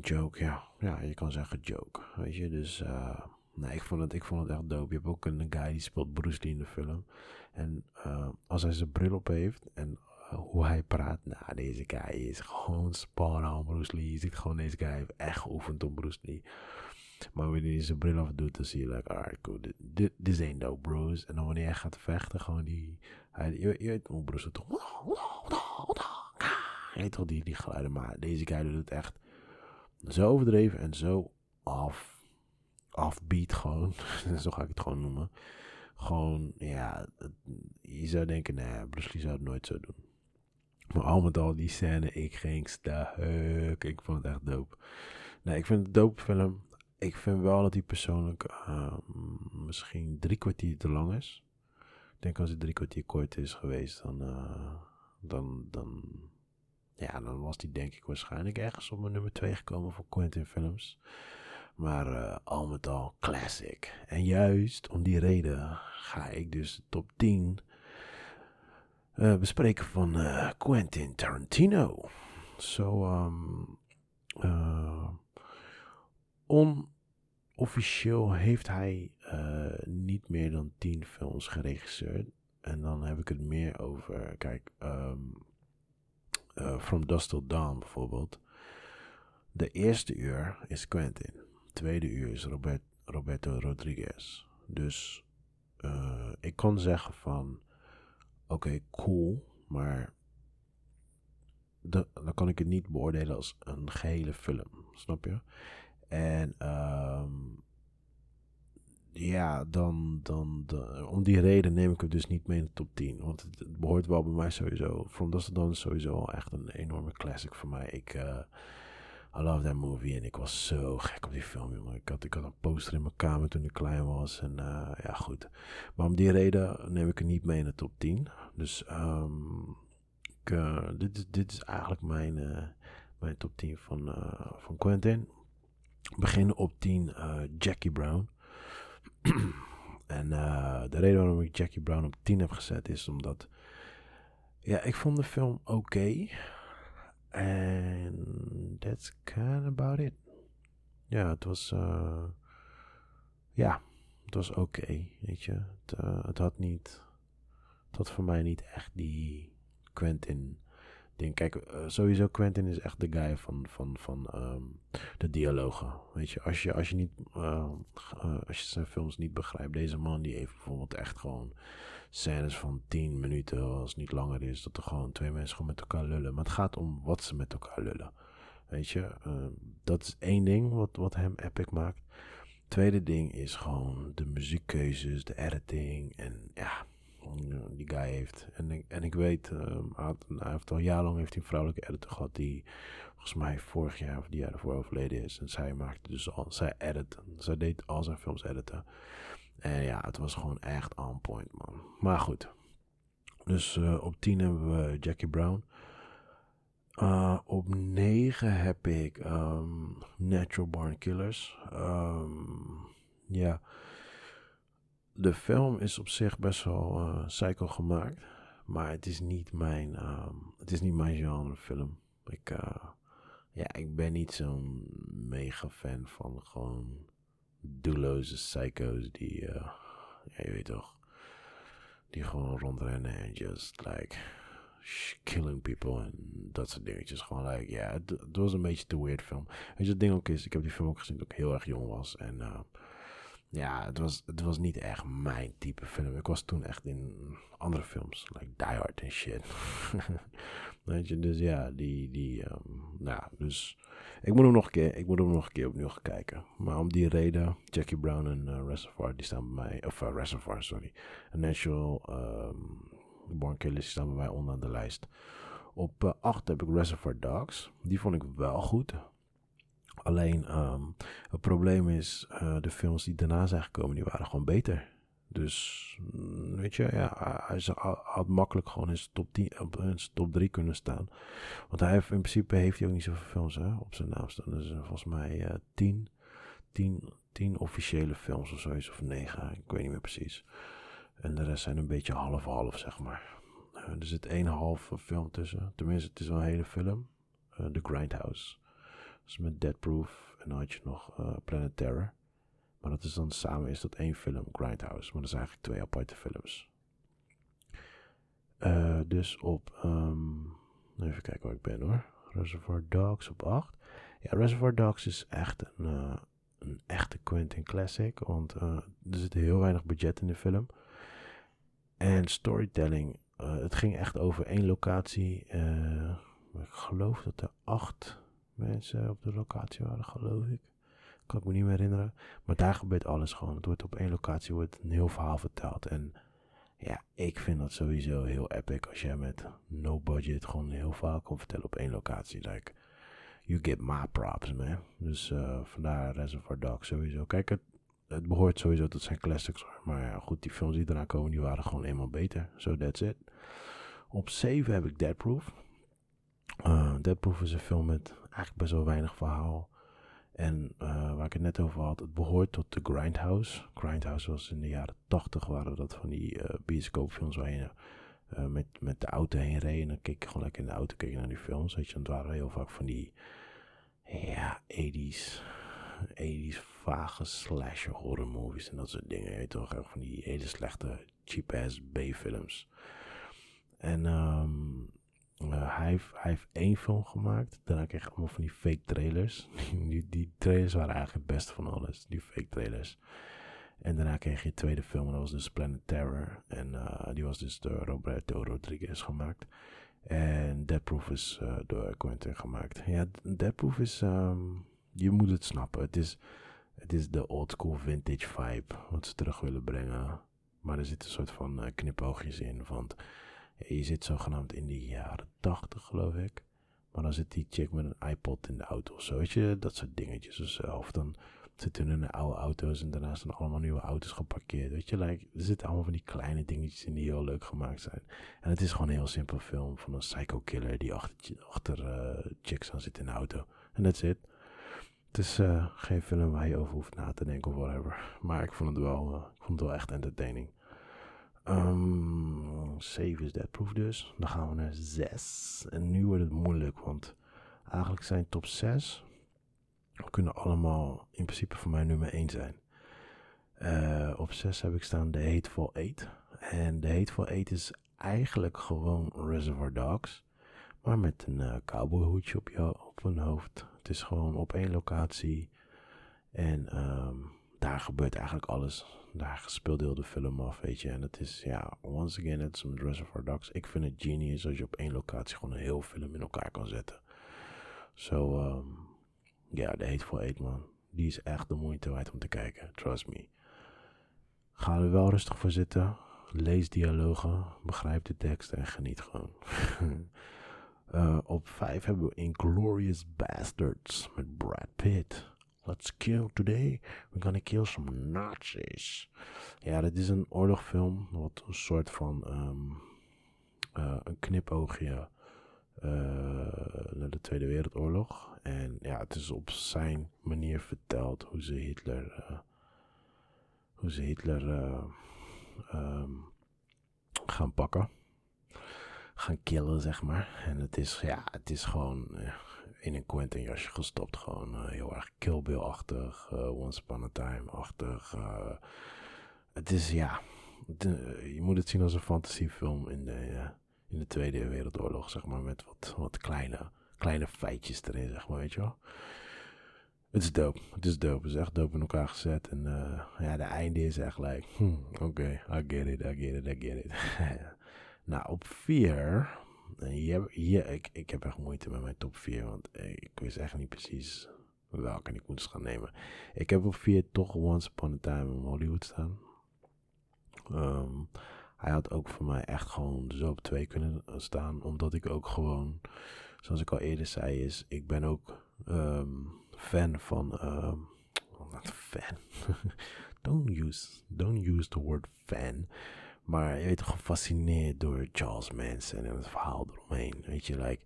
Joke, ja. Ja, je kan zeggen joke. Weet je, dus, uh, nee, ik vond, het, ik vond het echt dope. Je hebt ook een guy die speelt Bruce Lee in de film. En uh, als hij zijn bril op heeft en hoe hij praat. Nou, deze guy is gewoon spot on Bruce Lee. Je ziet gewoon deze guy heeft echt geoefend op Bruce Lee. Maar wanneer hij zijn bril af doet, dan zie je like, alright, cool. This ain't no Bruce. En dan wanneer hij gaat vechten, gewoon die... Je, je weet Bruce toch... Je weet toch die, die geluiden, maar deze guy doet het echt zo overdreven en zo off, offbeat gewoon. zo ga ik het gewoon noemen. Gewoon, ja, je zou denken, nee, Bruce Lee zou het nooit zo doen. Maar al met al die scène, ik ging stuk. Ik vond het echt dope. Nee, ik vind het een dope film. Ik vind wel dat hij persoonlijk uh, misschien drie kwartier te lang is. Ik denk als het drie kwartier kort is geweest, dan, uh, dan, dan, ja, dan was die denk ik waarschijnlijk ergens op mijn nummer 2 gekomen voor Quentin films. Maar uh, al met al classic. En juist om die reden ga ik dus de top 10 uh, bespreken van Quentin Tarantino. Zo, um, uh, onofficieel heeft hij niet meer dan tien films geregisseerd. En dan heb ik het meer over, kijk, um, From Dust Till Dawn bijvoorbeeld. De eerste uur is Quentin. tweede uur is Robert, Roberto Rodriguez. Dus ik kon zeggen van oké, cool, maar dan kan ik het niet beoordelen als een gehele film, snap je? En um, ja, dan, dan, om die reden neem ik het dus niet mee in de top 10. Want het, behoort wel bij mij sowieso. From Dust dan is sowieso echt een enorme classic voor mij. Ik, uh, I love that movie en ik was zo gek op die film, jongen. Ik had, ik had een poster in mijn kamer toen ik klein was. En uh, ja, goed. Maar om die reden neem ik het niet mee in de top 10. Dus um, ik, uh, dit, is, dit is eigenlijk mijn, mijn top 10 van, van Quentin. Beginnen op 10 Jackie Brown. en de reden waarom ik Jackie Brown op 10 heb gezet is omdat... Ja, ik vond de film oké. Okay. En that's kind about it. Ja, het was. Uh, ja, het was oké. Weet je. Het, het, had niet. Het had voor mij niet echt die Quentin. Ding. Kijk, uh, sowieso Quentin is echt de guy van, van, van um, de dialogen. Weet je, als je, als je niet. als je zijn films niet begrijpt. Deze man die heeft bijvoorbeeld echt gewoon scènes van 10 minuten, als het niet langer is, dat er gewoon twee mensen gewoon met elkaar lullen. Maar het gaat om wat ze met elkaar lullen. Weet je, uh, dat is één ding wat, wat hem epic maakt. Tweede ding is gewoon de muziekkeuzes, de editing en ja, die guy heeft. En ik, en ik weet, uh, hij, heeft al jarenlang heeft hij een vrouwelijke editor gehad die volgens mij vorig jaar of die jaar ervoor overleden is. En zij maakte dus al, zij edit, zij deed al zijn films editen. En ja, het was gewoon echt on point, man. Maar goed. Dus uh, op 10 hebben we Jackie Brown. Uh, op 9 heb ik um, Natural Born Killers. Um, ja. De film is op zich best wel uh, psycho gemaakt. Maar het is niet mijn, um, het is niet mijn genre film. Ik, uh, ja, ik ben niet zo'n mega fan van gewoon doelloze psycho's die, uh, ja, je weet toch, die gewoon rondrennen en just like killing people en dat soort dingetjes. Gewoon like, ja, het, was een beetje te weird film. Weet je, het ding ook is, ik heb die film ook gezien toen ik heel erg jong was en uh, ja, het was, het was niet echt mijn type film. Ik was toen echt in andere films, like Die Hard en shit. Weet je, dus ja, die, die, um, nou, dus ik moet hem nog een keer, ik moet hem nog een keer opnieuw gaan kijken. Maar om die reden, Jackie Brown en uh, Reservoir, die staan bij mij, of uh, Reservoir, sorry, Natural um, Born Killers, die staan bij mij onderaan de lijst. Op uh, 8 heb ik Reservoir Dogs, die vond ik wel goed. Alleen, um, het probleem is, uh, de films die daarna zijn gekomen, die waren gewoon beter. Dus, weet je, ja, hij had makkelijk gewoon in zijn top, 10, in zijn top 3 kunnen staan. Want hij heeft, in principe heeft hij ook niet zoveel films hè, op zijn naam staan. Dus volgens mij uh, 10, 10, 10 officiële films of zoiets, of 9, ik weet niet meer precies. En de rest zijn een beetje half-half, zeg maar. Uh, er zit één halve film tussen. Tenminste, het is wel een hele film. The Grindhouse. Dus met Dead Proof. En dan had je nog uh, Planet Terror. Maar dat is dan samen is dat één film, Grindhouse. Maar dat zijn eigenlijk twee aparte films. Uh, dus op, um, even kijken waar ik ben hoor. Reservoir Dogs op 8. Ja, Reservoir Dogs is echt een, uh, een echte Quentin classic. Want er zit heel weinig budget in de film. En storytelling, het ging echt over één locatie. ik geloof dat er acht mensen op de locatie waren, geloof ik. Kan ik me niet meer herinneren. Maar daar gebeurt alles gewoon. Het wordt op één locatie wordt een heel verhaal verteld. En ja, ik vind dat sowieso heel epic. Als jij met no budget gewoon heel verhaal kan vertellen op één locatie. Like, you get my props, man. Dus uh, vandaar Reservoir Dogs sowieso. Kijk, het, het behoort sowieso tot zijn classics. Maar ja, goed, die films die eraan komen, die waren gewoon eenmaal beter. So that's it. Op 7 heb ik Dead Proof. Uh, Dead Proof is een film met eigenlijk best wel weinig verhaal. En uh, waar ik het net over had, het behoort tot de Grindhouse. Grindhouse was in de jaren 80 waren dat van die uh, bioscoopfilms waar je met, met de auto heen reed. En dan keek je gewoon lekker in de auto keek naar die films. Weet je, het waren heel vaak van die, ja, 80s, 80s vage slasher horror movies en dat soort dingen. Je toch, van die hele slechte cheap ass B-films. En um, uh, hij, heeft, één film gemaakt. Daarna kreeg ik allemaal van die fake trailers. die, die trailers waren eigenlijk het beste van alles. Die fake trailers. En daarna kreeg je tweede film. En dat was dus Planet Terror. En uh, die was dus door Roberto Rodriguez gemaakt. En Dead Proof is uh, door Quentin gemaakt. Ja, Dead Proof is... Um, je moet het snappen. Het is, het is de old school vintage vibe. Wat ze terug willen brengen. Maar er zitten een soort van knipoogjes in. Want je zit zogenaamd in de jaren 80, geloof ik. Maar dan zit die chick met een iPod in de auto of zo. Weet je, dat soort dingetjes of dan zitten hun oude auto's en daarnaast zijn allemaal nieuwe auto's geparkeerd. Weet je, like, er zitten allemaal van die kleine dingetjes in die heel leuk gemaakt zijn. En het is gewoon een heel simpel film van een psycho killer die achter, achter uh, chicks aan zit in de auto. En that's it. Het is uh, geen film waar je over hoeft na te denken of whatever. Maar ik vond het wel, uh, ik vond het wel echt entertaining. Um, 7 is Dead Proof dus. Dan gaan we naar 6. En nu wordt het moeilijk, want eigenlijk zijn top 6 kunnen allemaal in principe voor mij nummer 1 zijn. Uh, op 6 heb ik staan The Hateful Eight. En The Hateful Eight is eigenlijk gewoon Reservoir Dogs. Maar met een uh, cowboyhoedje op, je, op hun hoofd. Het is gewoon op één locatie. En um, daar gebeurt eigenlijk alles daar speelt heel de film af, weet je. En het is, ja, once again, het is met Reservoir Dogs. Ik vind het genius als je op één locatie gewoon een heel film in elkaar kan zetten. Zo, so, um, ja, de Hateful Eight, man. Die is echt de moeite waard om te kijken, trust me. Ga er wel rustig voor zitten. Lees dialogen, begrijp de tekst en geniet gewoon. uh, op vijf hebben we Inglorious Bastards met Brad Pitt. Let's kill today. We're gonna kill some Nazis. Ja, dit is een oorlogfilm. Wat een soort van um, uh, een knipoogje na de Tweede Wereldoorlog. En ja, het is op zijn manier verteld hoe ze Hitler, hoe ze Hitler ehm, gaan pakken. Gaan killen, zeg maar. En het is, ja, het is gewoon in een Quentin jasje gestopt. Gewoon uh, heel erg Kill Bill-achtig, uh, Once Upon a Time-achtig. Uh, het is, ja, je moet het zien als een fantasiefilm in de, in de Tweede Wereldoorlog, zeg maar. Met wat, wat kleine, kleine feitjes erin, zeg maar, weet je wel. Het is dope. Het is dope. Het is echt dope in elkaar gezet. En ja, de einde is echt like, hmm, oké, I get it, I get it, I get it. nou, op vier hier, hier, ik, ik heb echt moeite met mijn top 4, want ik wist echt niet precies welke ik moest gaan nemen. Ik heb op 4 toch Once Upon a Time in Hollywood staan. Um, hij had ook voor mij echt gewoon zo op 2 kunnen staan, omdat ik ook gewoon, zoals ik al eerder zei, is ik ben ook um, fan van, um, fan, don't use, don't use the word fan. Maar je weet gefascineerd door Charles Manson en het verhaal eromheen. Weet je, like,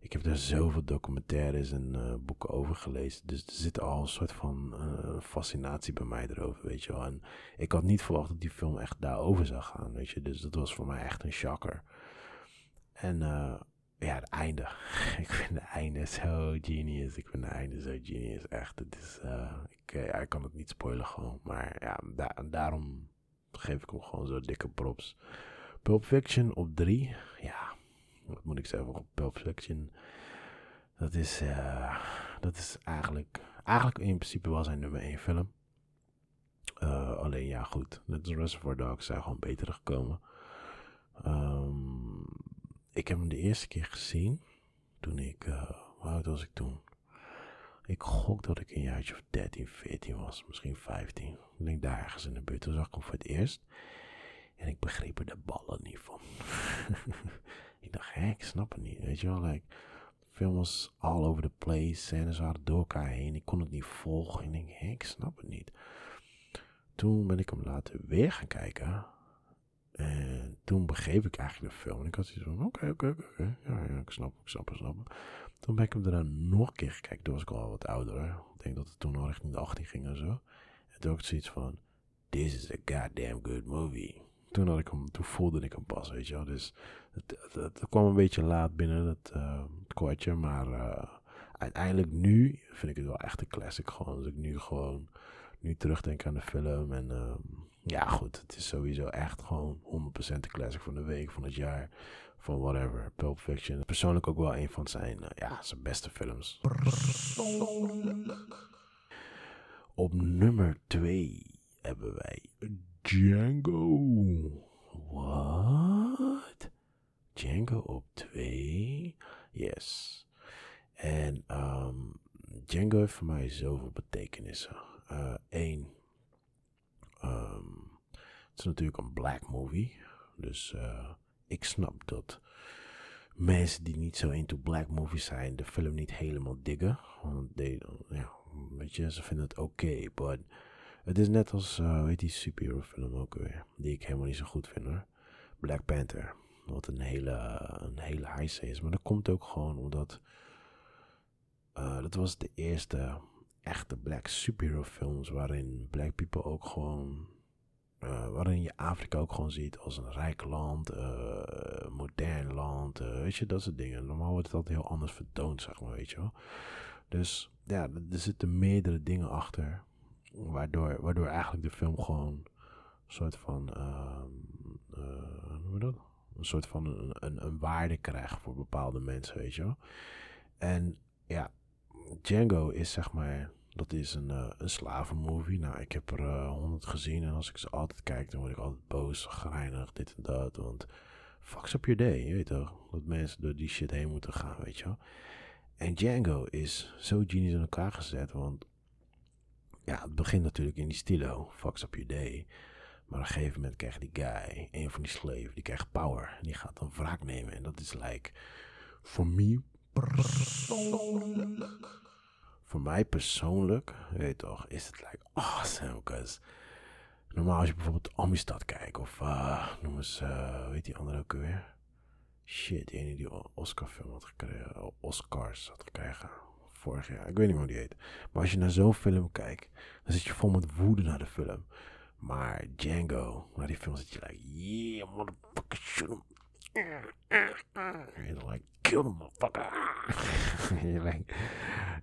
ik heb er zoveel documentaires en uh, boeken over gelezen. Dus er zit al een soort van uh, fascinatie bij mij erover, weet je wel. En ik had niet verwacht dat die film echt daarover zou gaan, weet je. Dus dat was voor mij echt een shocker. En uh, ja, het einde. ik vind het einde zo genius. Ik vind het einde zo genius, echt. Het is, ik, ik kan het niet spoilen gewoon. Maar ja, da daarom geef ik hem gewoon zo dikke props. Pulp Fiction op 3. Ja, wat moet ik zeggen? Pulp Fiction. Dat is, uh, dat is eigenlijk, eigenlijk in principe wel zijn nummer 1 film. Uh, alleen ja, goed. De Reservoir Dogs zijn gewoon beter gekomen. Um, ik heb hem de eerste keer gezien. Toen ik, uh, hoe oud was ik toen? Ik gok dat ik een jaartje of 13, 14 was, misschien 15. Ik denk daar ergens in de buurt. Toen zag ik hem voor het eerst. En ik begreep er de ballen niet van. ik dacht, hé, ik snap het niet. Weet je wel, like, film was all over the place. Scènes waren door elkaar heen. Ik kon het niet volgen. Ik denk, hé, ik snap het niet. Toen ben ik hem later weer gaan kijken. En toen begreep ik eigenlijk de film. En ik had zoiets van, oké, oké, oké. Ja, ik snap, ik snap, ik snap. Toen ben ik hem daarna nog een keer gekeken. Toen was ik al wat ouder. Ik denk dat het toen al richting de 18 ging en zo. En toen had ik zoiets van, this is a goddamn good movie. Toen, had ik hem, toen voelde ik hem pas, weet je wel. Dus het, het, kwam een beetje laat binnen, het, uh, kwartje. Maar uh, uiteindelijk nu vind ik het wel echt een classic. Gewoon, als ik nu gewoon nu terugdenk aan de film. En uh, ja, goed, het is sowieso echt gewoon 100% de classic van de week, van het jaar van whatever, Pulp Fiction. Persoonlijk ook wel een van zijn, uh, ja, zijn beste films. Persoonlijk. Op nummer 2 hebben wij Django. What? Django op 2? Yes. En um, Django heeft voor mij zoveel betekenissen. Eén, uh, um, het is natuurlijk een black movie. Dus uh, ik snap dat mensen die niet zo into black movies zijn, de film niet helemaal diggen. Want they, ja, weet je, ze vinden het oké, okay, but het is net als, uh, weet die superhero film ook weer, die ik helemaal niet zo goed vind hoor. Black Panther, wat een hele, een hele high is. Maar dat komt ook gewoon omdat, uh, dat was de eerste echte black superhero films waarin black people ook gewoon uh, waarin je Afrika ook gewoon ziet als een rijk land, uh, modern land, uh, weet je, dat soort dingen. Normaal wordt het altijd heel anders vertoond, zeg maar, weet je wel. Dus ja, er zitten meerdere dingen achter, waardoor, waardoor eigenlijk de film gewoon een soort van, ehm, hoe noem je dat? Een soort van een, een, een waarde krijgt voor bepaalde mensen, weet je wel. En ja, Django is zeg maar dat is een, uh, een slavenmovie. Nou, ik heb er uh, honderd gezien. En als ik ze altijd kijk, dan word ik altijd boos, grijnig, dit en dat. Want fucks up your day, je weet toch? Dat mensen door die shit heen moeten gaan, weet je wel. En Django is zo genius in elkaar gezet. Want ja, het begint natuurlijk in die stilo. Fucks up your day. Maar op een gegeven moment krijgt die guy, een van die slaven, die krijgt power. En die gaat dan wraak nemen. En dat is like, voor me voor mij persoonlijk, weet toch, is het like awesome. Normaal als je bijvoorbeeld Amistad kijkt of uh, noem eens, weet die andere ook weer? Shit, die ene die Oscar-film had gekregen. Oscars had gekregen. Vorig jaar. Ik weet niet hoe die heet. Maar als je naar zo'n film kijkt, dan zit je vol met woede naar de film. Maar Django, naar die film zit je like, yeah, motherfucker, shoot. Dan like, kill the motherfucker.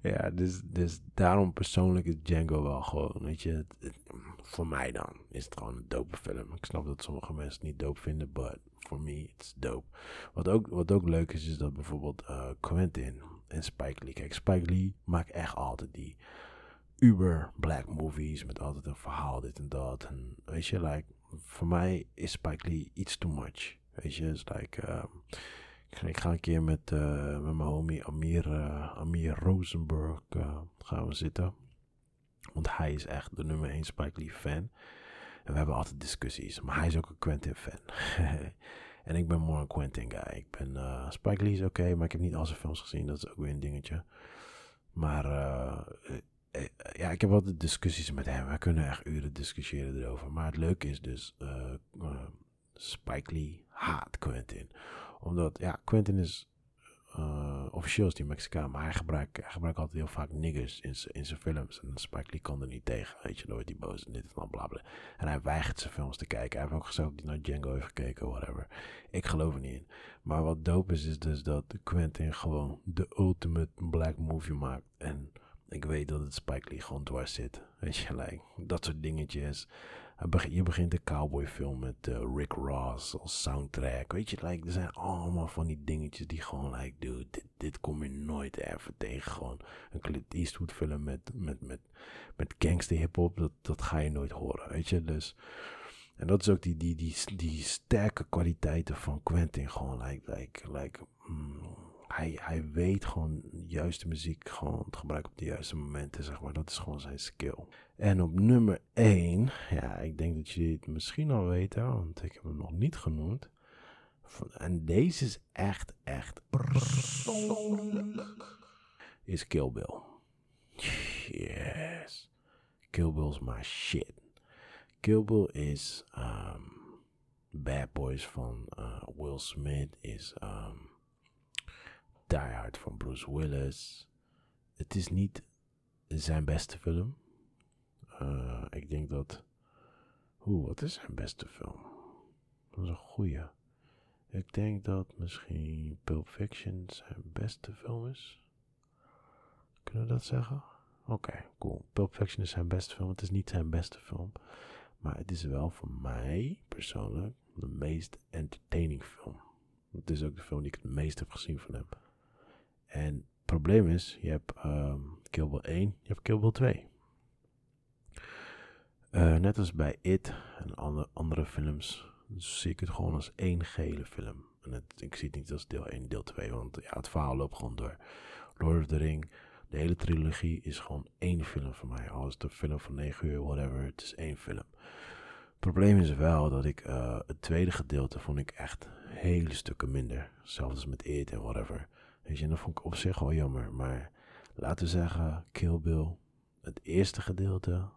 ja, dus, dus daarom persoonlijk is Django wel gewoon, weet je, voor mij dan is het gewoon een dope film. Ik snap dat sommige mensen het niet dope vinden, but for me it's dope. Wat ook, wat ook leuk is, is dat bijvoorbeeld uh, Quentin en Spike Lee, kijk, Spike Lee maakt echt altijd die uber black movies met altijd een verhaal, dit en dat. En weet je, like, voor mij is Spike Lee iets too much. Weet je, is like, um, ik ga een keer met, uh, met mijn homie Amir, uh, Amir Rosenberg uh, gaan we zitten. Want hij is echt de nummer 1 Spike Lee fan. En we hebben altijd discussies. Maar hij is ook een Quentin fan. en ik ben more een Quentin guy. Ik ben, Spike Lee is oké, maar ik heb niet al zijn films gezien. Dat is ook weer een dingetje. Maar ja, ik heb altijd discussies met hem. We kunnen echt uren discussiëren erover. Maar het leuke is dus, Spike Lee haat Quentin. Omdat, ja, Quentin is, uh, officieel is die Mexicaan, maar hij gebruikt, hij gebruikt altijd heel vaak niggers in, in zijn films. En Spike Lee kan er niet tegen, weet je, nooit die boos en dit en bla bla. En hij weigert zijn films te kijken. Hij heeft ook gezegd dat hij naar Django heeft gekeken, whatever. Ik geloof er niet in. Maar wat dope is, is dus dat Quentin gewoon de ultimate black movie maakt. En ik weet dat het Spike Lee gewoon dwars zit. Weet je, like, dat soort dingetjes je begint een cowboyfilm met uh, Rick Ross als soundtrack. Weet je, like, er zijn allemaal van die dingetjes die gewoon, like, dude, dit, kom je nooit even tegen. Gewoon een Clint Eastwood film met, met, met, met gangster hip-hop, dat, dat ga je nooit horen, weet je. Dus, en dat is ook die, die, die, die sterke kwaliteiten van Quentin. Gewoon, like, like, like, mm, hij, hij weet gewoon de juiste muziek gewoon te gebruiken op de juiste momenten, zeg maar. Dat is gewoon zijn skill. En op nummer 1, ja, ik denk dat jullie het misschien al weten, want ik heb hem nog niet genoemd. En deze is echt, echt. Is Kill Bill. Yes. Kill Bill is my shit. Kill Bill is um, Bad Boys van uh, Will Smith. Is um, Die Hard van Bruce Willis. Het is niet zijn beste film. Uh, ik denk dat. Oeh, wat is zijn beste film? Dat is een goeie. Ik denk dat misschien Pulp Fiction zijn beste film is. Kunnen we dat zeggen? Oké, cool. Pulp Fiction is zijn beste film. Het is niet zijn beste film. Maar het is wel voor mij persoonlijk de meest entertaining film. Het is ook de film die ik het meest heb gezien van hem. En het probleem is, je hebt um, Kill Bill 1, je hebt Kill Bill 2. Uh, net als bij It en andere, andere films zie ik het gewoon als één gele film. En ik zie het niet als deel 1, deel 2, want ja, het verhaal loopt gewoon door. Lord of the Ring, de hele trilogie is gewoon één film voor mij. Al is het film van 9 uur, whatever, het is één film. Het probleem is wel dat ik uh, het tweede gedeelte vond ik echt hele stukken minder. Zelfs met It en whatever. Weet je, en dat vond ik op zich wel jammer. Maar laten we zeggen, Kill Bill, het eerste gedeelte,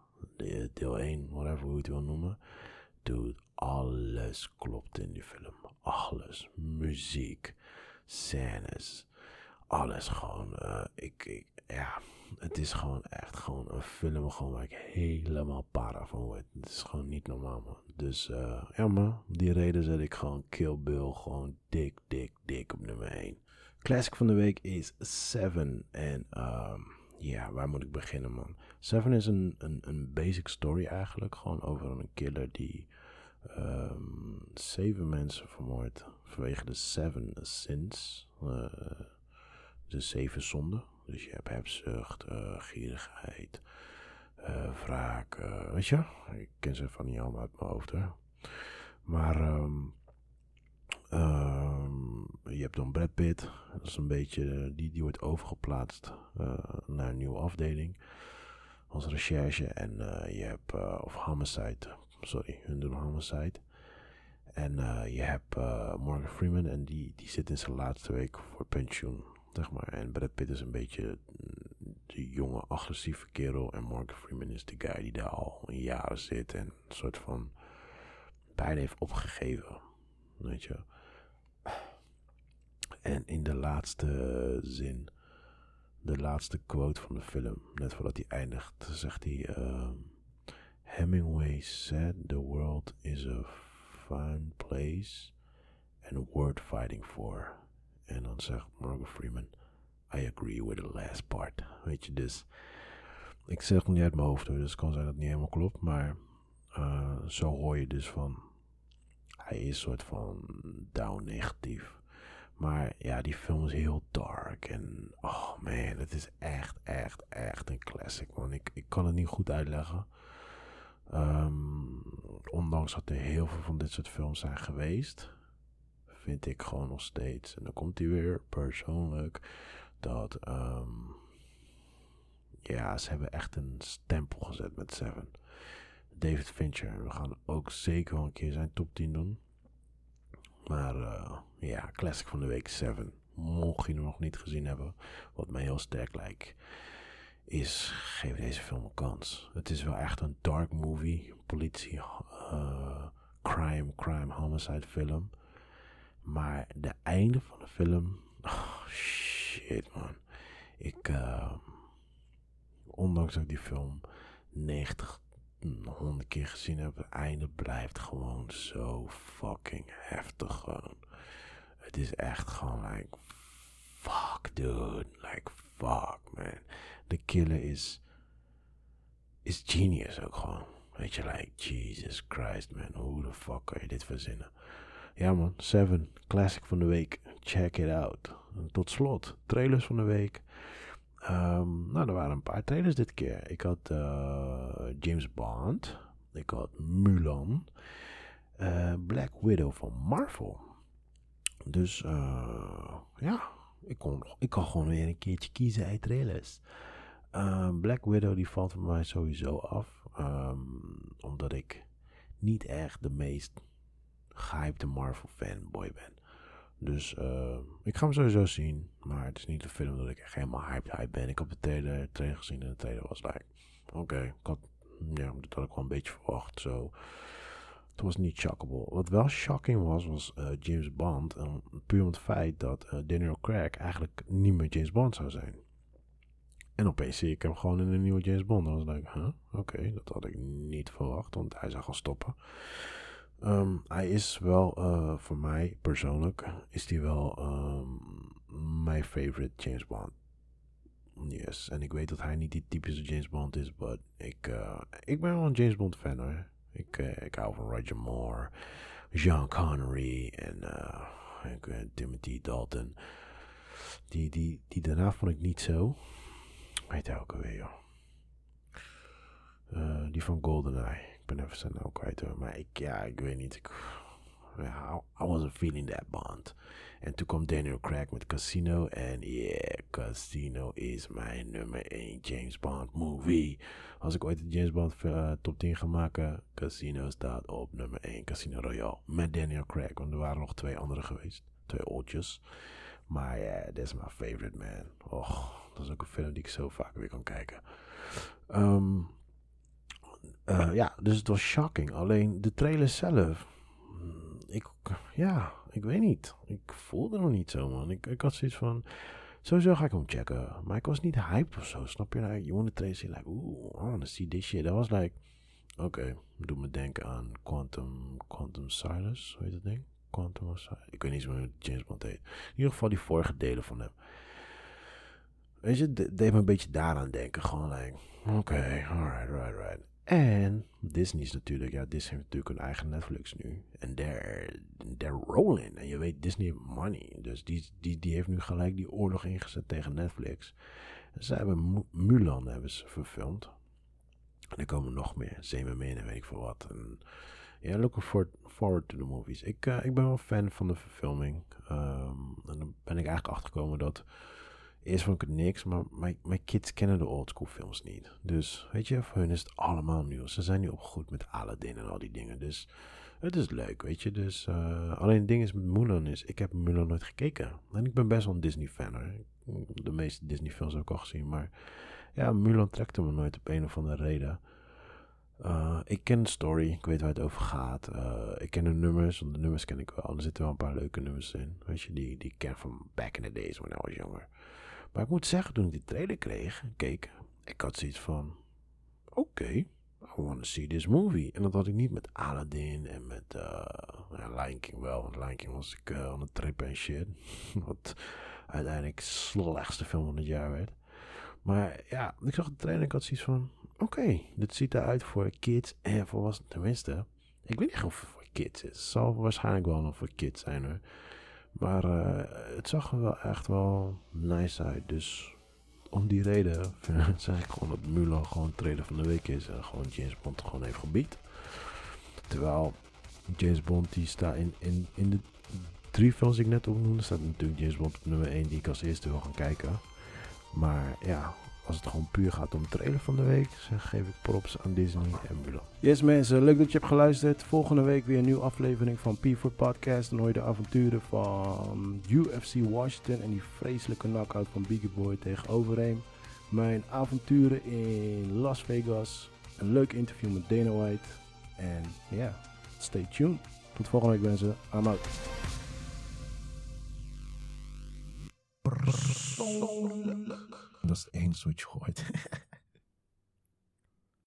deel 1, whatever hoe je het wil noemen. Dude, alles klopt in die film. Alles. Muziek, scènes, alles gewoon. Uh, ik, ik, ja, het is gewoon echt gewoon een film gewoon waar ik helemaal para van word. Het is gewoon niet normaal, man. Dus uh, ja, man, die reden zet ik gewoon Kill Bill gewoon dik, dik, dik op nummer 1. Classic van de week is Seven. En um, ja, waar moet ik beginnen, man? Seven is een, een, een basic story eigenlijk. Gewoon over een killer die um, zeven mensen vermoordt. Vanwege de Seven Sins. Uh, de zeven zonden. Dus je hebt hebzucht, uh, gierigheid, uh, wraak. weet je? Ik ken ze van niet allemaal uit mijn hoofd, hè. Maar um, Um, je hebt dan Brad Pitt. Dat is een beetje, die, die wordt overgeplaatst naar een nieuwe afdeling. Als recherche. En uh, je hebt, uh, of homicide. Sorry, hun doen homicide. En je hebt Morgan Freeman. En die, die zit in zijn laatste week voor pensioen. Zeg maar. En Brad Pitt is een beetje de jonge, agressieve kerel. En Morgan Freeman is de guy die daar al jaren zit. En een soort van bijna heeft opgegeven. Weet je. En in de laatste zin, de laatste quote van de film, net voordat hij eindigt, zegt hij: ehm, Hemingway said the world is a fine place and worth fighting for. En dan zegt Morgan Freeman: I agree with the last part. Weet je, dus. Ik zeg het niet uit mijn hoofd hoor, dus het kan zijn dat het niet helemaal klopt, maar uh, zo hoor je dus van. Hij is een soort van down negatief. Maar ja, die film is heel dark. En oh man, het is echt, echt, echt een classic man. Ik, ik kan het niet goed uitleggen. Um, ondanks dat er heel veel van dit soort films zijn geweest, vind ik gewoon nog steeds. En dan komt hij weer persoonlijk. Dat, um, ja, ze hebben echt een stempel gezet met Seven. David Fincher. We gaan ook zeker wel een keer zijn top 10 doen. Maar uh, ja, classic van de week 7. Mocht je nog niet gezien hebben, wat mij heel sterk lijkt, is geef deze film een kans. Het is wel echt een dark movie, politie, uh, crime, crime, homicide film. Maar de einde van de film, oh shit man. Ik, uh, ondanks dat ik die film 90 honderd keer gezien heb, het einde blijft gewoon zo fucking heftig gewoon. Het is echt gewoon like, fuck dude, like fuck man. De killer is, is genius ook gewoon. Weet je, like, Jesus Christ man, hoe de fuck kan je dit verzinnen? Ja man, Seven, classic van de week, check it out. En tot slot, trailers van de week. Um, nou, er waren een paar trailers dit keer. Ik had uh, James Bond. Ik had Mulan. Uh, Black Widow van Marvel. Dus uh, ja, ik kon, ik kan gewoon weer een keertje kiezen uit trailers. Uh, Black Widow die valt voor mij sowieso af. Um, omdat ik niet echt de meest gehypte Marvel fanboy ben. Dus uh, ik ga hem sowieso zien. Maar het is niet een film dat ik echt helemaal hyped, hyped ben. Ik heb de trailer, trailer gezien en de trailer was like... Oké, ik had, ja, dat had ik wel een beetje verwacht. Zo. Het was niet shockable. Wat wel shocking was, was uh, James Bond. En puur om het feit dat uh, Daniel Craig eigenlijk niet meer James Bond zou zijn. En opeens zie ik hem gewoon in een nieuwe James Bond. En was like, huh? Oké, dat had ik niet verwacht, want hij zou gaan stoppen. Um, hij is wel, uh, voor mij persoonlijk, is hij wel um, mijn favorite James Bond. Yes, en ik weet dat hij niet die typische James Bond is, maar ik, uh, ik ben wel een James Bond fan hoor. Ik, uh, ik hou van Roger Moore, Jean Connery en Timothy Dalton. Die, die, die daarna vond ik niet zo. Weet hij ook alweer, joh. die van GoldenEye ben even zijn naam kwijt hoor. Maar ik, ja, ik weet niet. I wasn't feeling that bond. En toen kwam Daniel Craig met Casino. En yeah, Casino is mijn nummer 1 James Bond movie. Als ik ooit een James Bond uh, top 10 ga maken, Casino staat op nummer 1. Casino Royale. Met Daniel Craig. Want er waren nog twee andere geweest. Twee oldjes. Maar ja, yeah, that is my favorite man. Och, dat is ook een film die ik zo vaak weer kan kijken. Um, uh, ja, dus het was shocking. Alleen de trailer zelf. Mm, ik, ja, ik weet niet. Ik voelde nog niet zo, man. Ik, ik had zoiets van. Sowieso ga ik hem checken. Maar ik was niet hyped of zo. Snap je? Je want de trailer zien, like, oeh, I wanna see this shit. Dat was like, oké, okay, doe me denken aan Quantum, Quantum Silence. Hoe heet dat ding? Quantum of Silence? Ik weet niet hoe James Bond heet. In ieder geval die vorige delen van hem. Weet je, deed me een beetje daaraan denken. Gewoon like, oké, okay, alright, right, right. En Disney is natuurlijk, ja, Disney heeft natuurlijk een eigen Netflix nu. En they're, they're rolling. En je weet, Disney money. Dus die, die, die heeft nu gelijk die oorlog ingezet tegen Netflix. En ze hebben Mulan hebben ze verfilmd. En er komen nog meer. Zemermin en weet ik veel wat. En ja, looking forward, forward to the movies. Ik, uh, ik ben wel fan van de verfilming. Um, en dan ben ik eigenlijk achtergekomen dat Eerst vond ik het niks, maar mijn, kids kennen de oldschool films niet. Dus weet je, voor hun is het allemaal nieuw. Ze zijn nu opgegroeid met Aladdin en al die dingen. Dus het is leuk, weet je. Dus uh, alleen het ding is met Mulan is, ik heb Mulan nooit gekeken. En ik ben best wel een Disney fan hoor. De meeste Disney films heb ik al gezien. Maar ja, Mulan trekte me nooit op een of andere reden. Uh, ik ken de story, ik weet waar het over gaat. Uh, ik ken de nummers, want de nummers ken ik wel. Er zitten wel een paar leuke nummers in. Weet je, die, die ik ken van back in the days when I was younger. Maar ik moet zeggen, toen ik die trailer kreeg, keek, ik had zoiets van: oké, I want to see this movie. En dat had ik niet met Aladdin en met uh, Lion King wel. Want Lion King was ik aan het trippen en shit. Wat uiteindelijk de slechtste film van het jaar werd. Maar ja, ik zag de trailer en ik had zoiets van... Oké, dit ziet eruit voor kids en volwassenen. Tenminste, ik weet niet of het voor kids is. Het zal waarschijnlijk wel nog voor kids zijn hoor. Maar uh, het zag er wel echt wel nice uit. Dus om die reden zeg ik gewoon dat Mulan gewoon trailer van de week is. En gewoon James Bond gewoon heeft gebied. Terwijl James Bond die staat in, in, in de drie films die ik net opnoemde. Staat natuurlijk James Bond op nummer 1 die ik als eerste wil gaan kijken. Maar ja, als het gewoon puur gaat om trailer van de week, zeg, geef ik props aan Disney en Mulan. Yes mensen, leuk dat je hebt geluisterd. Volgende week weer een nieuwe aflevering van P4 Podcast. Dan hoor je de avonturen van UFC Washington en die vreselijke knockout van Biggie Boy tegen Overeem. Mijn avonturen in Las Vegas. Een leuk interview met Dana White. En ja, stay tuned. Tot volgende week mensen. I'm out. Dat is wat je gooit.